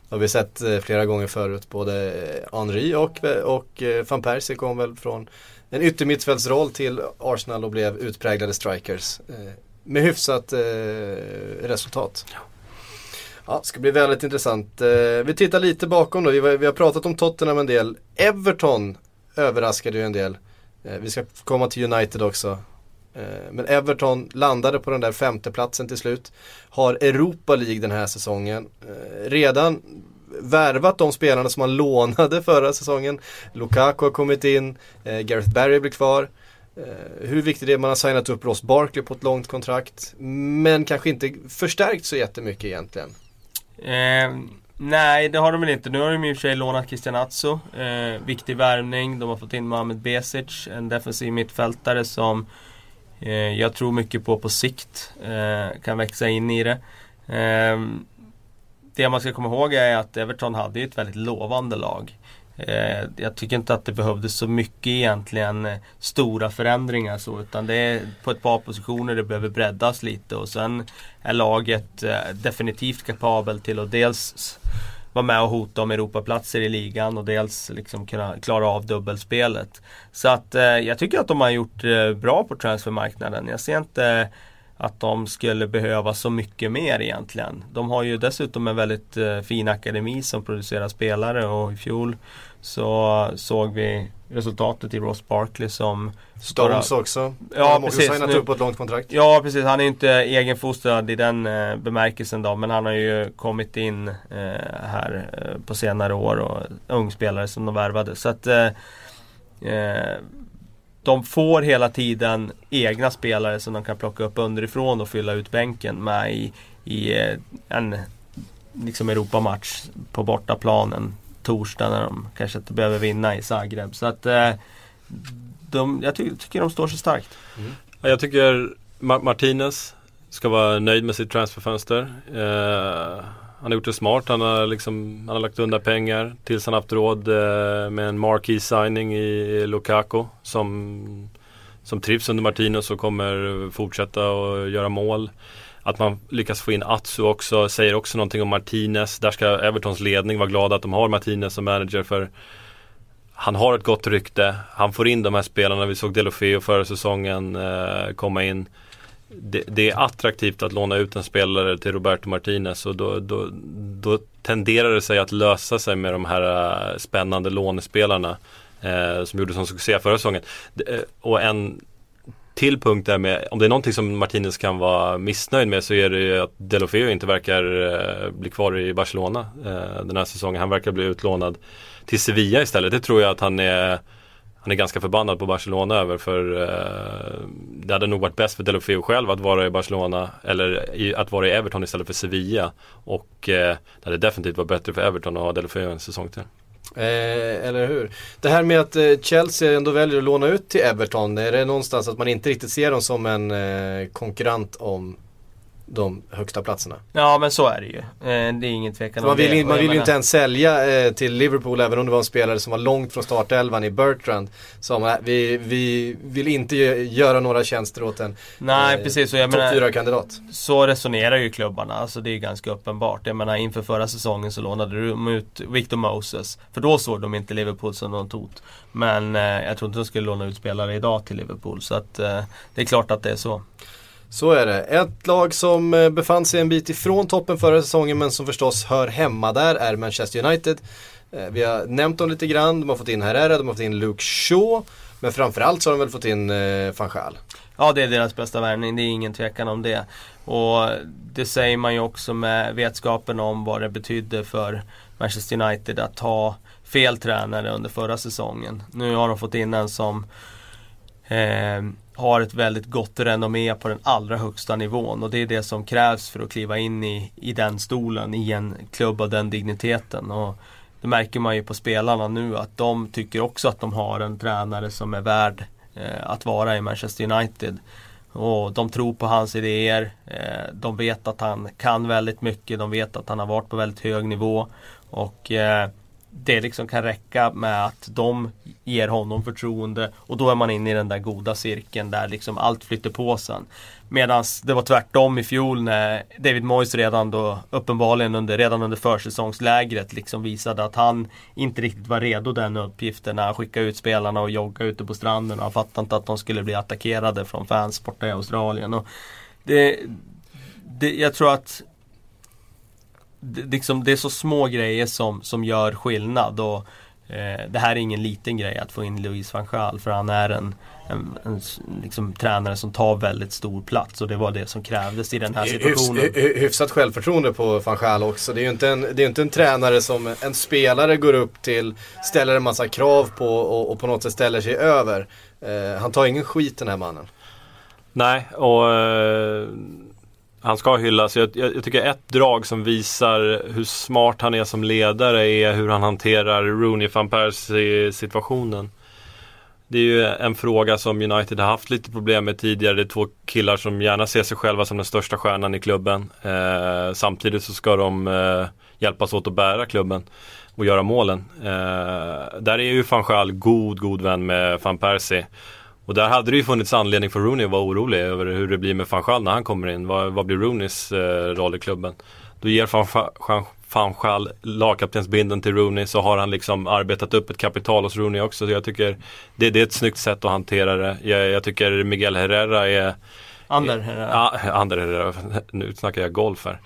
har vi sett eh, flera gånger förut. Både eh, Henry och, och eh, van Persie kom väl från en yttermittfältsroll till Arsenal och blev utpräglade strikers. Med hyfsat resultat. Ja, det ska bli väldigt intressant. Vi tittar lite bakom då. Vi har pratat om Tottenham en del. Everton överraskade ju en del. Vi ska komma till United också. Eh, men Everton landade på den där femteplatsen till slut. Har Europa League den här säsongen. Eh, redan värvat de spelarna som man lånade förra säsongen. Lukaku har kommit in, eh, Gareth Barry blir kvar. Hur viktigt det är, man har signat upp Ross Barkley på ett långt kontrakt. Men kanske inte förstärkt så jättemycket egentligen. Eh, nej, det har de väl inte. Nu har de i och för sig lånat Christian Atso. Eh, viktig värvning. De har fått in Mohamed Besic, en defensiv mittfältare som Eh, Eh, jag tror mycket på på sikt. Eh, kan växa in i det. Ehm, det man ska komma ihåg är att Everton hade ett väldigt lovande lag. Eh, jag tycker inte att det behövdes så mycket egentligen stora förändringar så utan det är på ett par positioner det behöver breddas lite och sen är laget definitivt kapabel till att dels vara med och hota om Europaplatser i ligan och dels liksom kunna klara av dubbelspelet. Så att eh, jag tycker att de har gjort eh, bra på transfermarknaden. Jag ser inte att de skulle behöva så mycket mer egentligen. De har ju dessutom en väldigt eh, fin akademi som producerar spelare och i fjol så såg vi resultatet i Ross Barkley som Stones bara, också. Ja, precis. signat upp på ett långt kontrakt. Ja, precis. Han är inte egenfostrad i den eh, bemärkelsen då. Men han har ju kommit in eh, här eh, på senare år och ung spelare som de värvade. Så att eh, eh, de får hela tiden egna spelare som de kan plocka upp underifrån och fylla ut bänken med i, i eh, en liksom Europamatch på bortaplanen torsdag när de kanske inte behöver vinna i Zagreb. Så att eh, de, jag ty tycker de står sig starkt. Mm. Jag tycker Mar Martinez ska vara nöjd med sitt transferfönster. Eh, han har gjort det smart. Han har, liksom, han har lagt undan pengar tills han haft råd eh, med en marquee signing i Lukaku som, som trivs under Martinez och kommer fortsätta att göra mål. Att man lyckas få in Atsu också säger också någonting om Martinez. Där ska Evertons ledning vara glada att de har Martinez som manager för han har ett gott rykte. Han får in de här spelarna. Vi såg Delofeo förra säsongen eh, komma in. Det, det, är attraktivt att låna ut en spelare till Roberto Martinez och då, då, då tenderar det sig att lösa sig med de här eh, spännande lånespelarna eh, som gjorde sån succé förra säsongen. Eh, och en till punkt där med, om det är någonting som Martinez kan vara missnöjd med så är det ju att Delofeo inte verkar eh, bli kvar i Barcelona eh, den här säsongen. Han verkar bli utlånad till Sevilla istället. Det tror jag att han är han är ganska förbannad på Barcelona över för eh, det hade nog varit bäst för Delofeo själv att vara i Barcelona eller i, att vara i Everton istället för Sevilla. Och eh, det hade definitivt varit bättre för Everton att ha Delofeo en säsong till. Eh, eller hur? Det här med att eh, Chelsea ändå väljer att låna ut till Everton, är det någonstans att man inte riktigt ser dem som en eh, konkurrent om de högsta platserna. Ja men så är det ju. Eh, det är ingen tvekan om man vill, det. Man vill ju inte ens sälja eh, till Liverpool även om det var en spelare som var långt från startelvan i Bertrand. Som äh, vi, vi vill inte göra några tjänster åt en Nej eh, precis. Och jag topp 4-kandidat. Så resonerar ju klubbarna. Alltså det är ganska uppenbart. Jag menar inför förra säsongen så lånade de ut Victor Moses. För då såg de inte Liverpool som något hot. Men eh, jag tror inte de skulle låna ut spelare idag till Liverpool. Så att eh, det är klart att det är så. Så är det. Ett lag som eh, befann sig en bit ifrån toppen förra säsongen men som förstås hör hemma där är Manchester United. Eh, vi har nämnt dem lite grann, de har fått in Herrera, de har fått in Luke Shaw. Men framförallt så har de väl fått in eh, van Gaal. Ja, det är deras bästa värvning. Det är ingen tvekan om det. Och det säger man ju också med vetskapen om vad det betydde för Manchester United att ta fel tränare under förra säsongen. Nu har de fått in en som eh, har ett väldigt gott renommé på den allra högsta nivån och det är det som krävs för att kliva in i, i den stolen i en klubb av den digniteten. Och det märker man ju på spelarna nu att de tycker också att de har en tränare som är värd eh, att vara i Manchester United. Och de tror på hans idéer. Eh, de vet att han kan väldigt mycket. De vet att han har varit på väldigt hög nivå. Och eh, det liksom kan räcka med att de ger honom förtroende och då är man inne i den där goda cirkeln där liksom allt flyter på sen. Medan det var tvärtom i fjol när David Moyes redan då uppenbarligen under, redan under försäsongslägret liksom visade att han inte riktigt var redo den uppgiften när han skickade ut spelarna och joggade ute på stranden och han fattade inte att de skulle bli attackerade från fans borta i Australien. Och det, det, jag tror att det, liksom, det är så små grejer som, som gör skillnad. Och, eh, det här är ingen liten grej att få in Louise van Gaal för han är en, en, en liksom, tränare som tar väldigt stor plats och det var det som krävdes i den här situationen. Hyfs, hyfsat självförtroende på van Gaal också. Det är ju inte en, det är inte en tränare som en spelare går upp till, ställer en massa krav på och, och på något sätt ställer sig över. Eh, han tar ingen skit den här mannen. Nej, och eh han ska hyllas. Jag, jag, jag, tycker ett drag som visar hur smart han är som ledare är hur han hanterar Rooney van Persie situationen. Det är ju en fråga som United har haft lite problem med tidigare. Det är två killar som gärna ser sig själva som den största stjärnan i klubben. Eh, samtidigt så ska de eh, hjälpas åt att bära klubben och göra målen. Eh, där är ju van Schaal god, god vän med van Persie. Och där hade det ju funnits anledning för Rooney att vara orolig över hur det blir med van Schaal när han kommer in. Vad, vad blir Rooneys eh, roll i klubben? Då ger Schaal lagkaptensbinden till Rooney så har han liksom arbetat upp ett kapital hos Rooney också. Så jag tycker det, det är ett snyggt sätt att hantera det. Jag, jag tycker Miguel Herrera är Ander Herrera. Ja, Ander Herrera. Nu snackar jag golf här.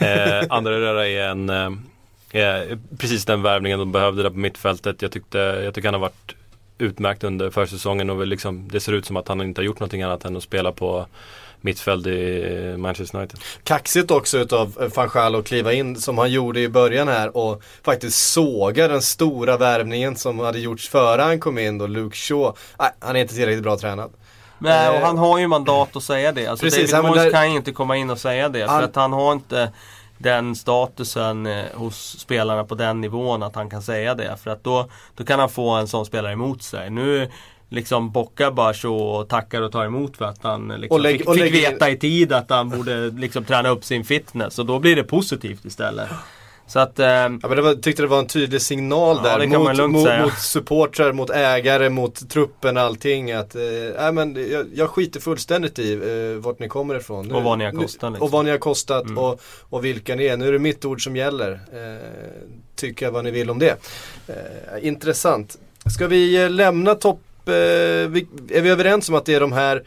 eh, Ander Herrera är en eh, precis den värvningen de behövde där på mittfältet. Jag tyckte, jag tycker han har varit utmärkt under försäsongen och liksom, det ser ut som att han inte har gjort någonting annat än att spela på mittfält i Manchester United. Kaxigt också utav van Gaal att kliva in som han gjorde i början här och faktiskt såga den stora värvningen som hade gjorts före han kom in då, Luke Shaw. Nej, han är inte tillräckligt bra tränad. Nej, och eh, han har ju mandat att säga det. Alltså Precis, David Moyes där... kan ju inte komma in och säga det. Han... För att han har inte den statusen eh, hos spelarna på den nivån att han kan säga det. För att då, då kan han få en sån spelare emot sig. Nu liksom bockar bara så och tackar och tar emot för att han liksom lägg, fick, fick veta i tid att han borde liksom träna upp sin fitness. Och då blir det positivt istället. Så att... Eh, Ja, men det var, tyckte det var en tydlig signal Ja, där mot, mot, säga. mot supportrar, mot ägare, mot truppen, allting. Att, eh, nej, men jag, jag skiter fullständigt i eh, vart ni kommer ifrån. Nu- Och vad ni har kostat, liksom. Och vad ni har kostat Mm. och, och vilka ni är. Nu är det mitt ord som gäller. Eh, tycka vad ni vill om det. Eh, intressant. Ska vi eh, lämna topp... Eh, är vi överens om att det är de här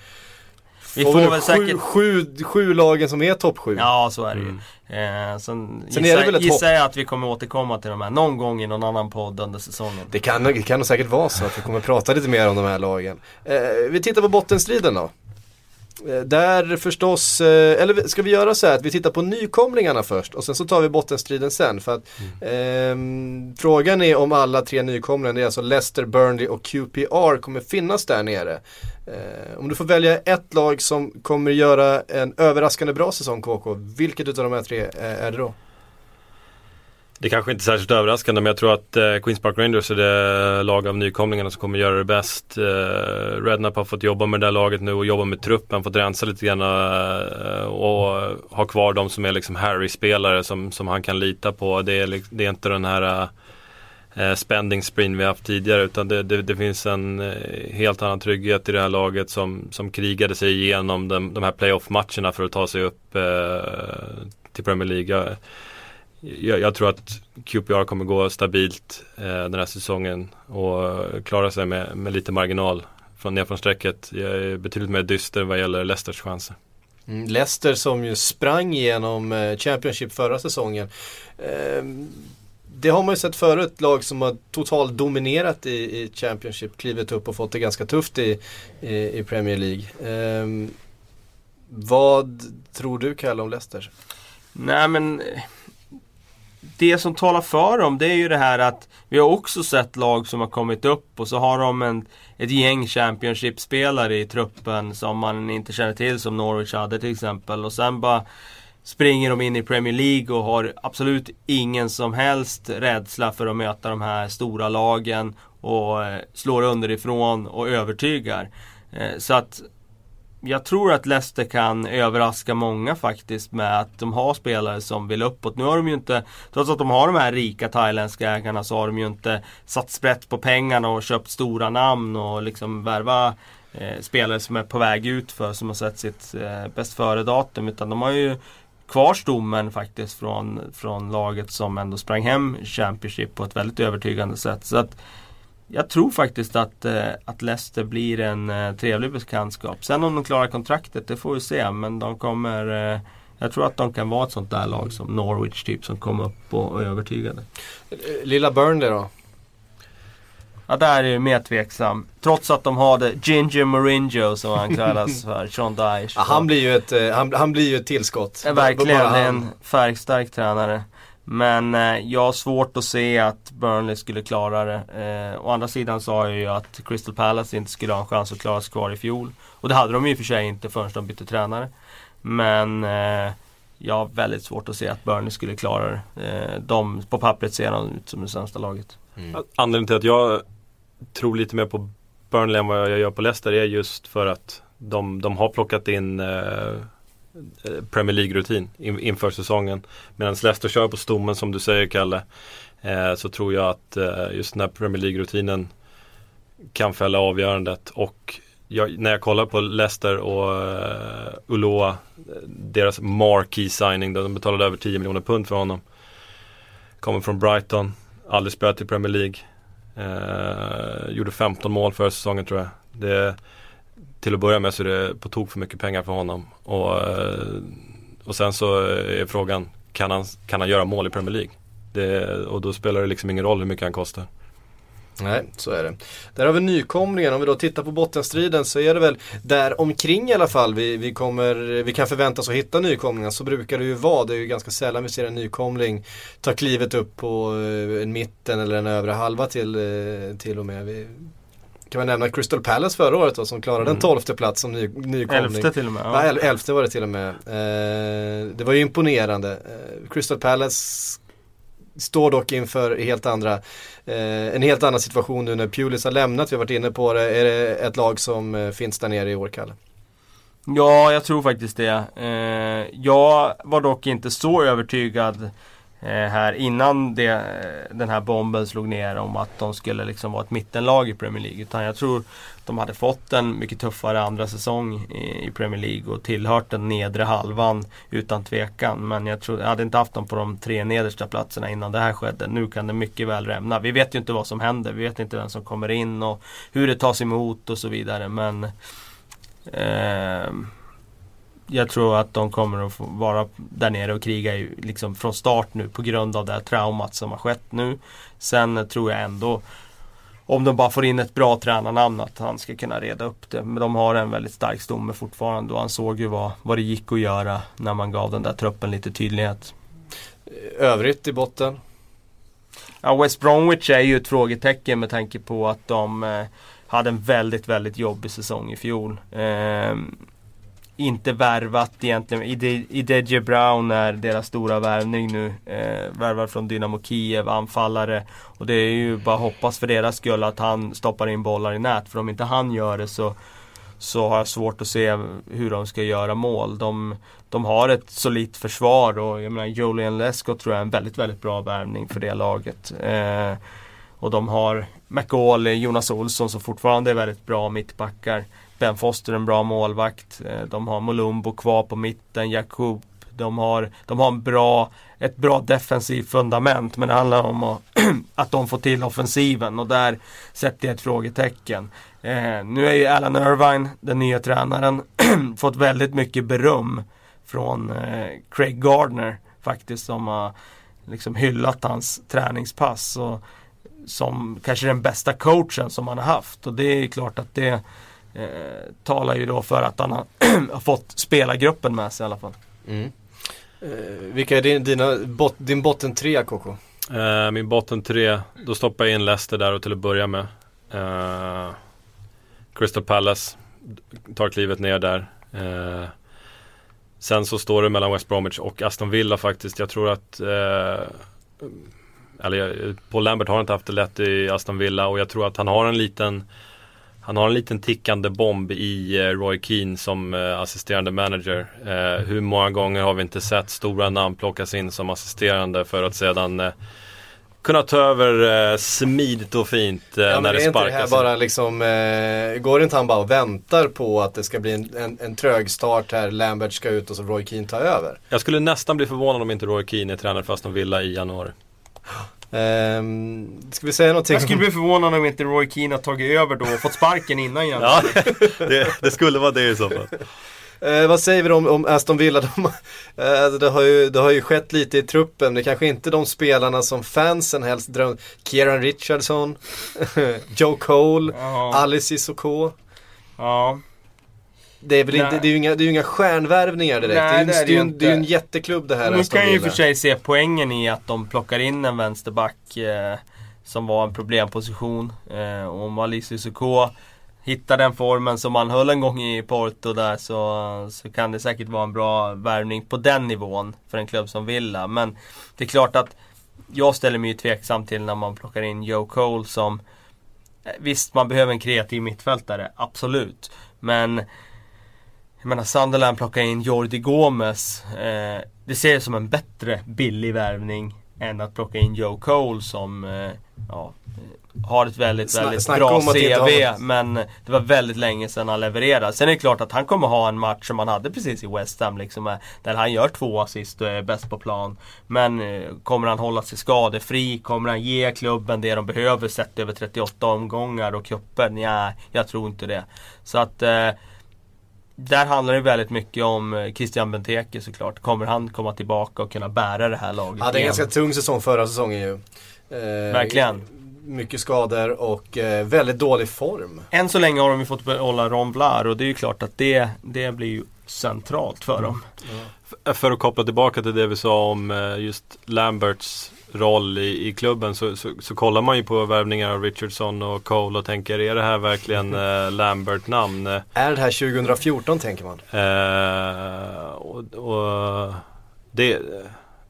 Vi får väl sju, säkert- sju, sju lagen som är topp sju? Ja, så är det ju. Mm. Eh, sen Sen gissar, är det väl ett gissar jag att vi kommer återkomma till de här någon gång i någon annan podd under säsongen. Det kan, det kan nog säkert vara så att vi kommer prata lite mer om de här lagen. Eh, vi tittar på bottenstriden då. Eh, där förstås, eh, eller ska vi göra så här att vi tittar på nykomlingarna först och sen så tar vi bottenstriden sen. För att ehm, frågan är om alla tre nykomlingarna, det är alltså Leicester, Burnley och QPR kommer finnas där nere. Eh, om du får välja ett lag som kommer göra en överraskande bra säsong KK, vilket utav de här tre eh, är det då? Det kanske inte är särskilt överraskande men jag tror att eh, Queens Park Rangers är det lag av nykomlingarna som kommer göra det bäst. Eh, Redknapp har fått jobba med det där laget nu och jobba med truppen, fått rensa lite grann eh, och ha kvar de som är liksom Harry-spelare som, som han kan lita på. Det är, det är inte den här eh, eh, spending spreen vi haft tidigare utan det, det, det finns en eh, helt annan trygghet i det här laget som, som krigade sig igenom de, de här playoff-matcherna för att ta sig upp eh, till Premier League. Jag, jag, tror att QPR kommer gå stabilt eh, den här säsongen och klara sig med, med lite marginal från ner från strecket. Jag är betydligt mer dyster vad gäller Leicesters chanser. Mm, Leicester som ju sprang igenom eh, Championship förra säsongen. Eh, det har man ju sett förut, lag som har totalt dominerat i, i Championship, klivit upp och fått det ganska tufft i, i, i Premier League. Ehm, vad tror du Kalle om Leicester? Nej men Det som talar för dem det är ju det här att Vi har också sett lag som har kommit upp och så har de en, ett gäng Championship-spelare i truppen som man inte känner till som Norwich hade till exempel och sen bara Springer de in i Premier League och har absolut ingen som helst rädsla för att möta de här stora lagen och eh, slår underifrån och övertygar. Eh, så att jag tror att Leicester kan överraska många faktiskt med att de har spelare som vill uppåt. Nu har de ju inte, trots att de har de här rika thailändska ägarna så har de ju inte satt sprätt på pengarna och köpt stora namn och liksom värva eh, spelare som är på väg ut för som har sett sitt eh, bäst före-datum. Utan de har ju kvar stommen faktiskt från, från laget som ändå sprang hem Championship på ett väldigt övertygande sätt. Så att jag tror faktiskt att, eh, att Leicester blir en eh, trevlig bekantskap. Sen om de klarar kontraktet, det får vi se. Men de kommer... Eh, jag tror att de kan vara ett sånt där lag som Norwich typ som kommer upp och, och är övertygade. Lilla Burnley då? Ja, där är jag mer tveksam. Trots att de har det Ginger Mourinho som han kallas för, Sean Dyche. Ja, han, blir ju ett, eh, han, han blir ju ett tillskott. Ja, verkligen, det är en färgstark tränare. Men eh, jag har svårt att se att Burnley skulle klara det. Eh, å andra sidan sa jag ju att Crystal Palace inte skulle ha en chans att klara sig kvar i fjol. Och det hade de ju för sig inte förrän de bytte tränare. Men eh, jag har väldigt svårt att se att Burnley skulle klara det. Eh, de, på pappret ser de ut som det sämsta laget. Anledningen till att jag tror lite mer på Burnley än vad jag gör på Leicester är just för att de, de har plockat in eh, Premier League-rutin in, inför säsongen. Medan Leicester kör på stommen som du säger Kalle. Eh, så tror jag att eh, just den här Premier League-rutinen kan fälla avgörandet. Och jag, när jag kollar på Leicester och eh, Uloa, eh, deras marquee signing, de betalade över 10 miljoner pund för honom. Kommer från Brighton, aldrig spelat i Premier League. Eh, gjorde 15 mål förra säsongen tror jag. Det, till att börja med så är det på tok för mycket pengar för honom. Och, eh, och sen så är frågan, kan han, kan han göra mål i Premier League? Det, och då spelar det liksom ingen roll hur mycket han kostar. Nej, så är det. Där har vi nykomlingen. Om vi då tittar på bottenstriden så är det väl där omkring i alla fall vi, vi, kommer, vi kan förvänta oss att hitta nykomlingar. Så brukar det ju vara. Det är ju ganska sällan vi ser en nykomling ta klivet upp på eh, en mitten eller en övre halva till, eh, till och med. Vi, kan man nämna Crystal Palace förra året då, som klarade en tolfte plats som ny, nykomling. Elfte till och med. Ja, el- elfte var det till och med. Eh, det var ju imponerande. Eh, Crystal Palace står dock inför helt andra, eh, en helt annan situation nu när Pulis har lämnat. Vi har varit inne på det. Är det ett lag som eh, finns där nere i år, Kalle? Ja, jag tror faktiskt det. Eh, jag var dock inte så övertygad eh, här innan det, eh, den här bomben slog ner om att de skulle liksom vara ett mittenlag i Premier League. Utan jag tror de hade fått en mycket tuffare andra säsong i, Premier League och tillhört den nedre halvan utan tvekan. Men jag, tror, jag hade inte haft dem på de tre nedersta platserna innan det här skedde. Nu kan det mycket väl rämna. Vi vet ju inte vad som händer. Vi vet inte vem som kommer in och hur det tas emot och så vidare. Men eh, jag tror att de kommer att få vara där nere och kriga liksom från start nu på grund av det här traumat som har skett nu. Sen tror jag ändå om de bara får in ett bra tränarnamn att han ska kunna reda upp det. Men de har en väldigt stark stomme fortfarande och han såg ju vad, vad det gick att göra när man gav den där truppen lite tydlighet. Övrigt i botten? Ja, West Bromwich är ju ett frågetecken med tanke på att de eh, hade en väldigt, väldigt jobbig säsong i fjol. Eh, inte värvat egentligen. Idedje Brown är deras stora värvning nu. Eh, värvar från Dynamo Kiev, anfallare. Och det är ju bara hoppas för deras skull att han stoppar in bollar i nät. För om inte han gör det så, så har jag svårt att se hur de ska göra mål. De, de har ett solitt försvar och jag menar Julian Lesko tror jag är en väldigt, väldigt bra värvning för det laget. Eh, och de har McAuley, Jonas Olsson som fortfarande är väldigt bra mittbackar. Ben Foster en bra målvakt. Eh, de har Molumbo kvar på mitten, Jakub. De har, de har en bra, ett bra defensivt fundament men det handlar om att, att de får till offensiven och där sätter jag ett frågetecken. Eh, nu är ju Alan Irvine, den nya tränaren, fått väldigt mycket beröm från eh, Craig Gardner faktiskt som har liksom hyllat hans träningspass. Och, som kanske den bästa coachen som han har haft och det är klart att det eh, talar ju då för att han har, har fått spelargruppen med sig i alla fall. Mm. Eh, vilka är din, dina, bot, din botten tre KK? Eh, min botten tre, då stoppar jag in Leicester där och till att börja med. Eh, Crystal Palace tar klivet ner där. Eh, sen så står det mellan West Bromwich och Aston Villa faktiskt. Jag tror att eh, eller Paul Lambert har inte haft det lätt i Aston Villa och jag tror att han har en liten han har en liten tickande bomb i eh, Roy Keane som eh, assisterande manager. Eh, hur många gånger har vi inte sett stora namn plockas in som assisterande för att sedan kunna ta över smidigt och fint ja, när det sparkas. Är inte det här bara liksom, eh, går inte han bara och väntar på att det ska bli en, en, en trög start här, Lambert ska ut och så Roy Keane tar över? Jag skulle nästan bli förvånad om inte Roy Keane är tränare för Aston Villa i januari. Um, ska vi säga någonting? Jag skulle bli förvånad om inte Roy Keane har tagit över då och fått sparken innan igen. ja, det, det, skulle vara det i så fall. Eh, vad säger vi om, om Aston Villa? De, eh, det, har ju, det har ju skett lite i truppen. Det är kanske inte de spelarna som fansen helst drömmer. Kieran Richardson, Joe Cole. Alice Isoko. Ja. Det är väl inte, det är ju inga, det är inga stjärnvärvningar direkt. Nej, det, är, det, är en, det är ju en jätteklubb det här. Nu kan jag ju för sig se poängen i att de plockar in en vänsterback eh, som var en problemposition. Eh, och om Alice Sissoko hittar den formen som man höll en gång i Porto där så, så kan det säkert vara en bra värvning på den nivån för en klubb som Villa. Men det är klart att jag ställer mig ju tveksam till när man plockar in Joe Cole som eh, Visst, man behöver en kreativ mittfältare, absolut. Men jag menar Sunderland plockar in Jordi Gomes. Eh, det ser jag som en bättre billig värvning än att plocka in Joe Cole som eh, ja, har ett väldigt, Sna väldigt bra CV. Men det var väldigt länge sedan han levererade. Sen är det klart att han kommer ha en match som han hade precis i West Ham. Liksom, eh, där han gör två assist och är bäst på plan. Men eh, kommer han hålla sig skadefri? Kommer han ge klubben det de behöver sett över 38 omgångar och cuper? Nej, jag tror inte det. Så att eh, där handlar det väldigt mycket om eh, Christian Benteke såklart. Kommer han komma tillbaka och kunna bära det här laget? Ja, det är en ganska tung säsong förra säsongen ju. Eh, Verkligen. Mycket skador och eh, väldigt dålig form. Än så länge har de ju fått behålla Ron Blar och det är ju klart att det, det blir ju centralt för dem. Mm. För att koppla tillbaka till det vi sa om eh, just Lamberts roll i, i klubben så, så, så, kollar man ju på värvningar av Richardson och Cole och tänker är det här verkligen eh, Lambert-namn? Är det här 2014 tänker man? Eh, och, och det,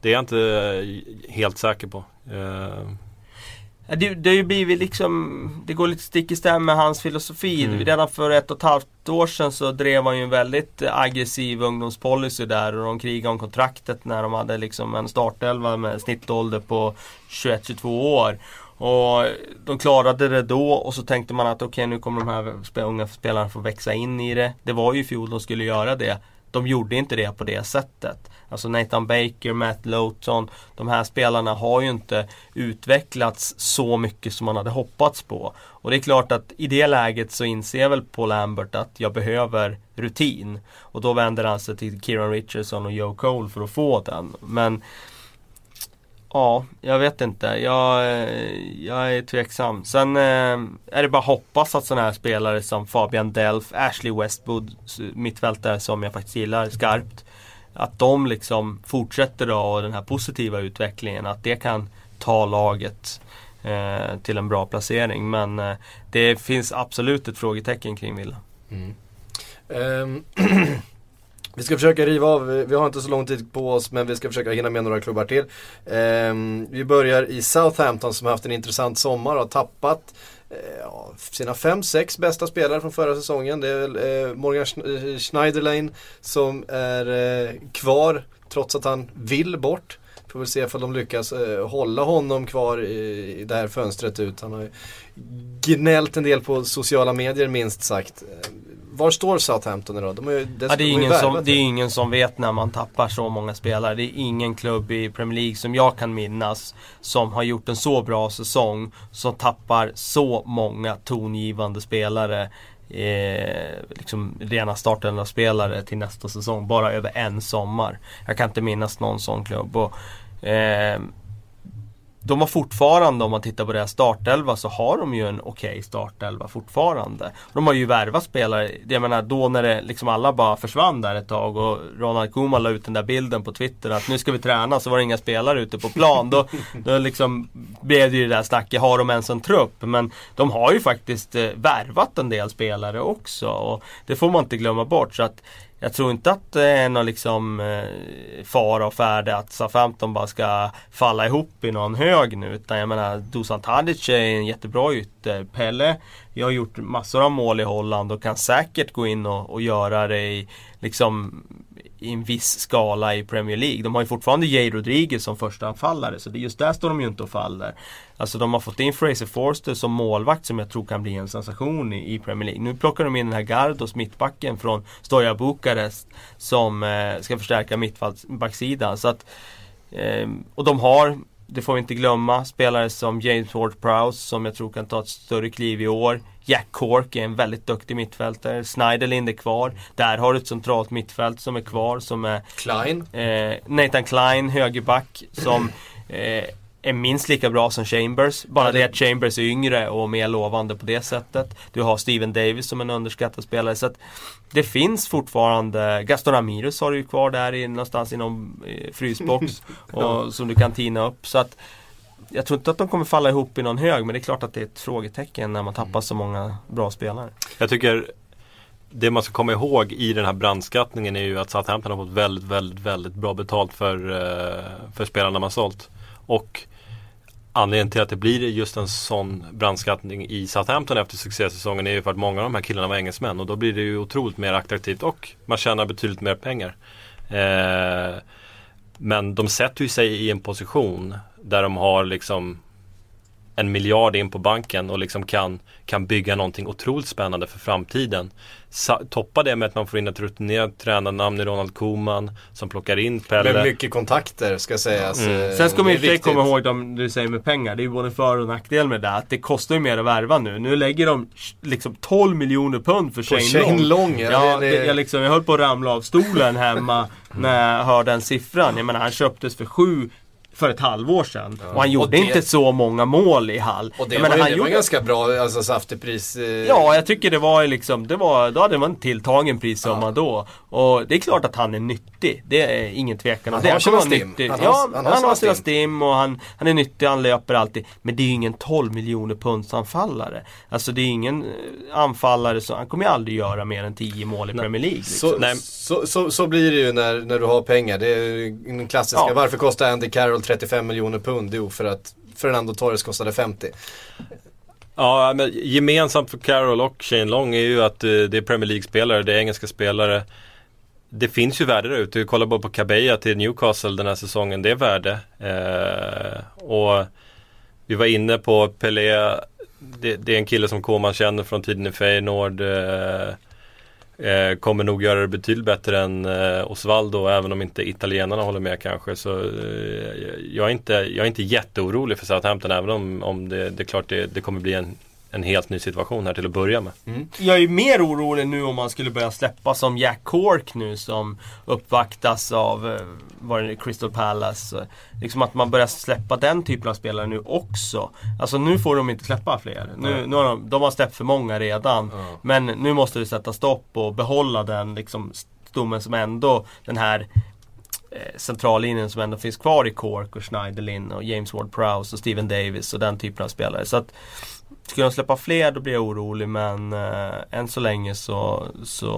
det, är jag inte helt säker på. Eh. Det, det har ju blivit liksom, det går lite stick i stäv med hans filosofi. Mm. Redan för ett och ett halvt år sedan så drev han ju en väldigt aggressiv ungdomspolicy där och de krigade om kontraktet när de hade liksom en startelva med snittålder på 21-22 år. Och de klarade det då och så tänkte man att okej nu kommer de här unga spelarna få växa in i det. Det var ju i fjol de skulle göra det. De gjorde inte det på det sättet. Alltså Nathan Baker, Matt Lowton. De här spelarna har ju inte utvecklats så mycket som man hade hoppats på. Och det är klart att i det läget så inser väl Paul Lambert att jag behöver rutin. Och då vänder han sig till Kieran Richardson och Joe Cole för att få den. Men Ja, jag vet inte. Jag, eh, jag är tveksam. Sen eh, är det bara hoppas att sådana här spelare som Fabian Delf, Ashley Westwood, mittfältare som jag faktiskt gillar skarpt. Att de liksom fortsätter då och den här positiva utvecklingen. Att det kan ta laget eh, till en bra placering. Men eh, det finns absolut ett frågetecken kring Villa. Mm. Ehm, vi ska försöka riva av, vi har inte så lång tid på oss men vi ska försöka hinna med några klubbar till. Ehm, vi börjar i Southampton som har haft en intressant sommar och har tappat eh, ja, sina fem, sex bästa spelare från förra säsongen. Det är väl eh, Morgan eh, Schneiderlein som är eh, kvar trots att han vill bort. Får väl se ifall de lyckas eh, hålla honom kvar i, i det här fönstret ut. Han har ju gnällt en del på sociala medier minst sagt. Ehm, var står Southampton idag? De har ju Ja, det, är ingen som, det är ingen som vet när man tappar så många spelare. Det är ingen klubb i Premier League som jag kan minnas som har gjort en så bra säsong som tappar så många tongivande spelare eh, liksom rena startelva spelare till nästa säsong. Bara över en sommar. Jag kan inte minnas någon sån klubb. Och, eh, de har fortfarande, om man tittar på deras startelva, så har de ju en okej startelva fortfarande. De har ju värvat spelare, jag menar då när det liksom alla bara försvann där ett tag och Ronald Koeman la ut den där bilden på Twitter att nu ska vi träna så var det inga spelare ute på plan. Då, då liksom blev det ju det där snacket, har de ens en trupp? Men de har ju faktiskt eh, värvat en del spelare också och det får man inte glömma bort. Så att jag tror inte att det är någon liksom eh, fara och färde att Southampton bara ska falla ihop i någon hög nu. Utan jag menar Dusan Tadic är en jättebra ytter. Pelle, jag har gjort massor av mål i Holland och kan säkert gå in och, och göra det i liksom i en viss skala i Premier League. De har ju fortfarande Jay Rodriguez som första anfallare så det, just där står de ju inte och faller. Alltså de har fått in Fraser Forster som målvakt som jag tror kan bli en sensation i, i Premier League. Nu plockar de in den här Gardos mittbacken från Stoja Bukarest som eh, ska förstärka mittbacksidan. Så att, eh, och de har, det får vi inte glömma, spelare som James Ward-Prowse som jag tror kan ta ett större kliv i år. Jack Cork är en väldigt duktig mittfältare. Schneiderlind är kvar. Där har du ett centralt mittfält som är kvar som är Klein. Eh, Nathan Klein, högerback, som eh, är minst lika bra som Chambers. Bara det att Chambers är yngre och mer lovande på det sättet. Du har Steven Davis som en underskattad spelare. Så att det finns fortfarande, Gaston Ramirez har du ju kvar där i, någonstans inom eh, frysbox. och, som du kan tina upp. Så att jag tror inte att de kommer falla ihop i någon hög men det är klart att det är ett frågetecken när man tappar så många bra spelare. Jag tycker det man ska komma ihåg i den här brandskattningen är ju att Southampton har fått väldigt, väldigt, väldigt bra betalt för, eh, för spelarna man sålt. Och anledningen till att det blir just en sån brandskattning i Southampton efter succésäsongen är ju för att många av de här killarna var engelsmän och då blir det ju otroligt mer attraktivt och man tjänar betydligt mer pengar. Eh, men de sätter ju sig i en position där de har liksom en miljard in på banken och liksom kan, kan bygga någonting otroligt spännande för framtiden. Sa, toppa det med att man får in ett rutinerat tränarnamn i Ronald Koeman som plockar in Pelle. Med mycket kontakter ska sägas. Mm. Eh, Sen ska man det ju viktigt. komma ihåg de du säger med pengar. Det är ju både för och nackdel med det. Att det kostar ju mer att värva nu. Nu lägger de liksom 12 miljoner pund för Shane, Shane Long. Long, ja, Ja, det- det, det- jag, liksom, jag höll på att ramla av stolen hemma när jag hörde den siffran. Jag menar han köptes för sju för ett halvår sedan. Och han gjorde Och det- inte så många mål i Hall. Och det, jag var, ju, han det var gjorde- ganska bra, alltså saftig pris. Eh, Ja, jag tycker det var liksom, det var, då hade man en tilltagen prissumma då. Och det är klart att han är nyttig. Det är ingen tvekan om Han det. har Han kommer sina stim. nyttig. Han har- ja, han han har har, sina stim. och han, han är nyttig, han löper alltid. Men det är ju ingen 12 miljoner punds anfallare. Alltså det är ingen eh, anfallare som, han kommer ju aldrig göra mer än 10 mål i Premier League. Liksom. Så, Nej. så, så, så blir det ju när, när du har pengar. Det är den klassiska. Ja. Varför kostar Andy Carroll 35 miljoner pund? Jo, för att Fernando Torres kostade 50. Ja, men gemensamt för Carroll och Shane Long är ju att eh, det är Premier League-spelare, det är engelska spelare. Det finns ju värde där ute. Kolla bara på Cabella till Newcastle den här säsongen. Det är värde. Eh, och vi var inne på Pelé. Det, det, är en kille som Koman känner från tiden i Feyenoord. Eh, eh, kommer nog göra det betydligt bättre än eh, Osvaldo även om inte italienarna håller med kanske. Så eh, jag, är inte, jag är inte jätteorolig för Southampton även om, om det, det är klart det, det kommer bli en en helt ny situation här till att börja med. Mm. Jag är mer orolig nu om man skulle börja släppa som Jack Cork nu som uppvaktas av eh, vad det Crystal Palace. Liksom att man börjar släppa den typen av spelare nu också. Alltså nu får de inte släppa fler. Nu, nu har de, de har släppt för många redan. Mm. Men nu måste det sätta stopp och behålla den liksom stommen som ändå den här eh, centrallinjen som ändå finns kvar i Cork och Schneiderlin och James Ward-Prowse och Steven Davis och den typen av spelare. Så att Skulle de släppa fler då blir jag orolig men äh, än så länge så, så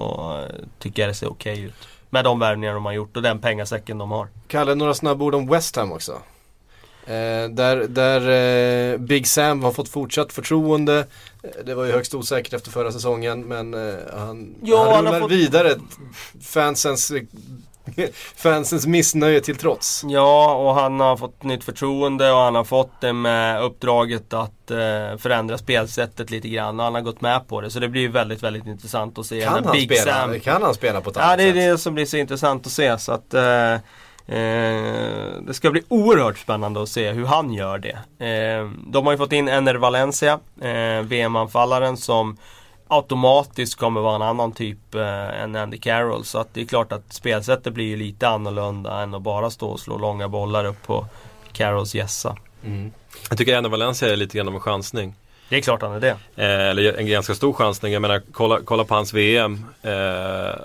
äh, tycker jag det ser okej okay ut. Med de värvningar de har gjort och den pengasäcken de har. Kalle, några snabba ord om West Ham också. Eh, där där eh, Big Sam har fått fortsatt förtroende. Det var ju högst osäkert efter förra säsongen men eh, han, ja, han rullar han fått... vidare fansens Fansens missnöje till trots. Ja, och han har fått nytt förtroende och han har fått det med uppdraget att eh, förändra spelsättet lite grann. Och han har gått med på det. Så det blir väldigt, väldigt intressant att se. Kan, han Big spela, Sam... kan han spela på ett annat sätt? Ja, det är det som blir så intressant att se. Så att, eh, eh, det ska bli oerhört spännande att se hur han gör det. Eh, de har ju fått in Ener Valencia, eh, VM-anfallaren som automatiskt kommer vara en annan typ eh, än Andy Carroll. Så att det är klart att spelsättet blir ju lite annorlunda än att bara stå och slå långa bollar upp på Carrolls gässa. Mm. Jag tycker ändå Valencia är lite grann av en chansning. Det är klart han är det. Eh, eller en ganska stor chansning. Jag menar, kolla, kolla på hans VM. Eh,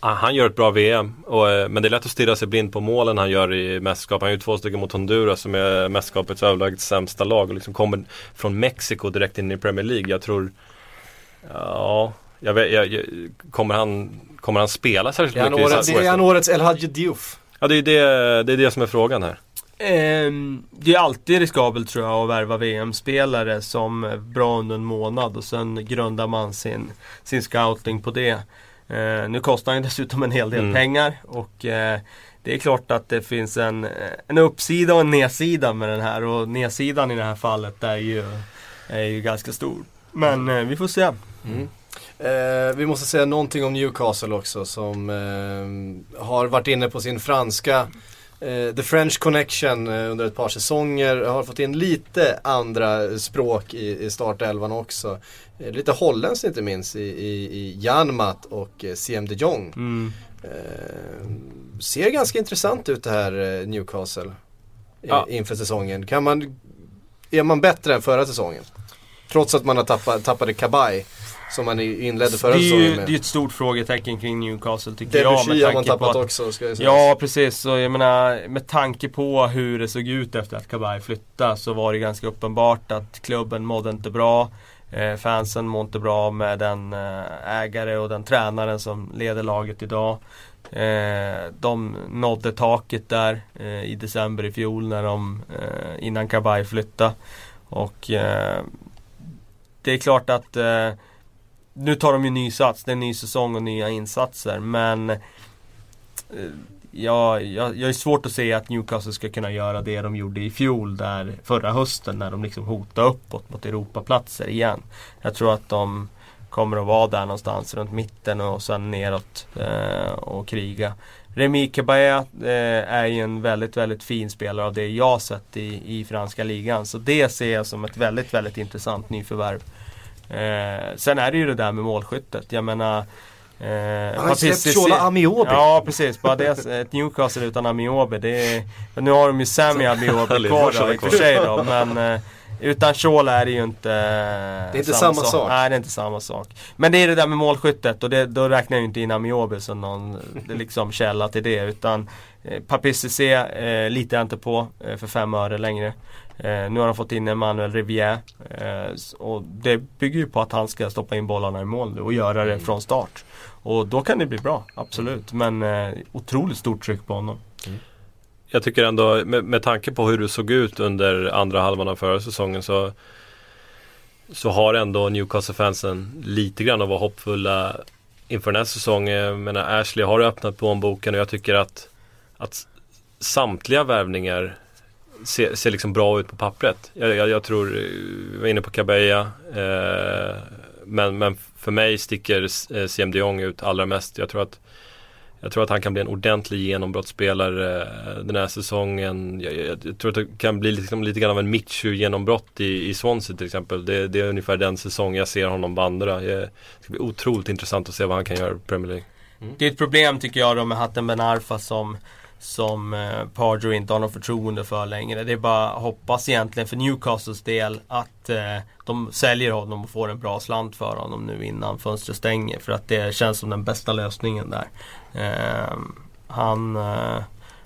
han gör ett bra VM. Och, eh, men det är lätt att stirra sig blind på målen han gör i mästerskap. Han gör två stycken mot Honduras som är mästerskapets överlägset sämsta lag. Och liksom kommer från Mexiko direkt in i Premier League. Jag tror Ja, jag vet, jag, kommer, han, kommer han spela särskilt mycket? Årets, det är han årets El Hadji Diouf. Ja, det är det, det är det som är frågan här. Um, det är alltid riskabelt tror jag att värva VM-spelare som är bra under en månad och sen grundar man sin, sin scouting på det. Uh, nu kostar han dessutom en hel del mm. pengar och uh, det är klart att det finns en, en uppsida och en nedsida med den här och nedsidan i det här fallet är ju, är ju ganska stor. Men uh, vi får se. Mm. Eh, vi måste säga någonting om Newcastle också som eh, har varit inne på sin franska eh, The French Connection eh, under ett par säsonger. Har fått in lite andra språk i, i startelvan också. Eh, lite holländskt inte minst i, i, i Janmat och eh, CM de Jong. Mm. ser ganska intressant ut det här Newcastle ja. inför säsongen. Kan man, är man bättre än förra säsongen? Trots att man har tappat, tappade Kabay. Som man inledde förra säsongen med. Det är ju ett stort frågetecken kring Newcastle tycker Debussy jag. har man tappat att, också ska jag säga. Ja precis, och jag menar med tanke på hur det såg ut efter att Kabay flyttade så var det ganska uppenbart att klubben mådde inte bra. Eh, fansen mår inte bra med den eh, ägare och den tränaren som leder laget idag. Eh, de nådde taket där eh, i december i fjol när de, eh, innan Kabay flyttade. Och eh, det är klart att nu tar de ju ny sats, det är en ny säsong och nya insatser men eh, ja, jag, jag är svårt att se att Newcastle ska kunna göra det de gjorde i fjol där förra hösten när de liksom hotade uppåt mot Europaplatser igen. Jag tror att de kommer att vara där någonstans runt mitten och sen neråt eh, och kriga. Remi Cabaya eh, är ju en väldigt, väldigt fin spelare av det jag sett i, i franska ligan. Så det ser jag som ett väldigt, väldigt intressant nyförvärv. Eh, sen är det ju det där med målskyttet. Jag menar Eh, Han har släppt Shola Amiobi. Ja precis, bara det, ett Newcastle utan Amiobi. Det är, nu har de ju Sami Amiobi kvar då, i och för sig då, men eh, utan Shola är det ju inte Det är inte samma, samma sak. Nej, det är inte samma sak. Men det är det där med målskyttet och det, då räknar jag inte in Amiobi som någon liksom, källa till det. Utan eh, Papi eh, litar jag inte på eh, för fem öre längre. Eh, nu har de fått in Emmanuel Rivière. Eh, och det bygger ju på att han ska stoppa in bollarna i mål och göra det mm. från start. Och då kan det bli bra, absolut. Men eh, otroligt stort tryck på honom. Mm. jag tycker ändå med, med tanke på hur det såg ut under andra halvan av förra säsongen så så har ändå Newcastle-fansen lite grann att vara hoppfulla inför nästa säsong. Jag menar, Ashley har öppnat plånboken och jag tycker att, att samtliga värvningar ser, ser liksom bra ut på pappret. Jag, jag, jag tror, eh, vi var inne på Cabella, eh, men, men för mig sticker eh, CM de Jong ut allra mest. Jag tror att jag tror att han kan bli en ordentlig genombrottsspelare eh, den här säsongen. Jag, jag, jag, tror att det kan bli liksom lite grann av en Mitchu-genombrott i, i Swansea till exempel. Det, det, är ungefär den säsong jag ser honom vandra. Det ska bli otroligt intressant att se vad han kan göra i Premier League. Mm. Det är ett problem tycker jag då med Hatten Ben Arfa som som eh, Pardew inte har något förtroende för längre. Det är bara att hoppas egentligen för Newcastles del att eh, de säljer honom och får en bra slant för honom nu innan fönstret stänger. För att det känns som den bästa lösningen där. Eh, han eh,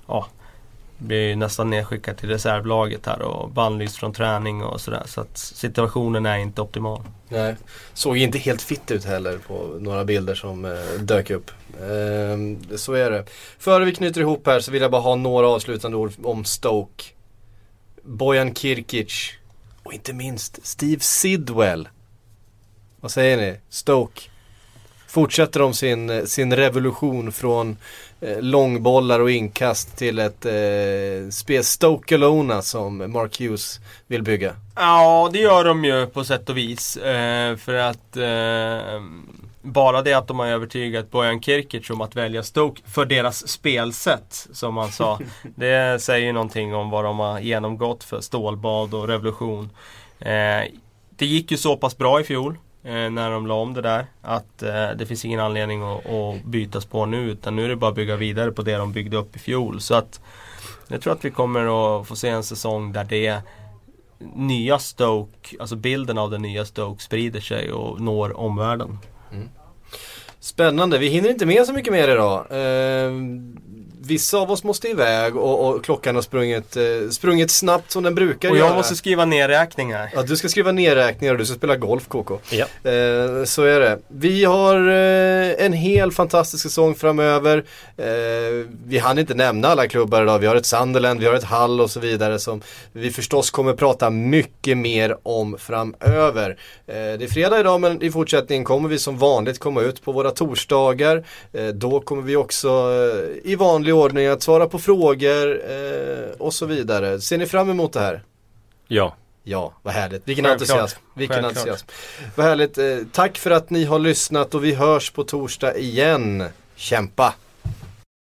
ja, blir nästan nedskickad till reservlaget här och bannlyst från träning och sådär. Så att situationen är inte optimal. Nej, såg inte helt fitt ut heller på några bilder som eh, dök upp. Eh, så är det. Före vi knyter ihop här så vill jag bara ha några avslutande ord om Stoke. Bojan Kirkic och inte minst Steve Sidwell. Vad säger ni? Stoke. Fortsätter de sin, eh, sin revolution från långbollar och inkast till ett eh, spel Stoke Alona som Mark Hughes vill bygga? Ja, det gör de ju på sätt och vis. Eh, för att eh, bara det att de har övertygat Bojan Kirkic om att välja Stoke för deras spelsätt, som han sa. det säger ju någonting om vad de har genomgått för stålbad och revolution. Eh, det gick ju så pass bra i fjol eh, Eh, när de la om det där. Att eh, det finns ingen anledning att, att byta spår nu utan nu är det bara att bygga vidare på det de byggde upp i fjol. Så att jag tror att vi kommer att få se en säsong där det nya Stoke, alltså bilden av den nya Stoke sprider sig och når omvärlden. Mm. Spännande, vi hinner inte med så mycket mer idag. Eh, vissa av oss måste iväg och, och klockan har sprungit, eh, sprungit snabbt som den brukar Och jag göra. måste skriva ner räkningar. Ja, du ska skriva ner räkningar och du ska spela golf KK. Ja. Eh, så är det. Vi har eh, en hel fantastisk säsong framöver. Eh, vi hann inte nämna alla klubbar idag. Vi har ett Sunderland, vi har ett Hall och så vidare som vi förstås kommer prata mycket mer om framöver. Eh, det är fredag idag men i fortsättningen kommer vi som vanligt komma ut på våra torsdagar. Eh, då kommer vi också i vanlig ordning att svara på frågor och så vidare. Ser ni fram emot det här? Ja. Ja, vad härligt. Vilken Självklart. entusiasm. Vilken Självklart. entusiasm. Vad härligt. Eh, tack för att ni har lyssnat och vi hörs på torsdag igen. Kämpa!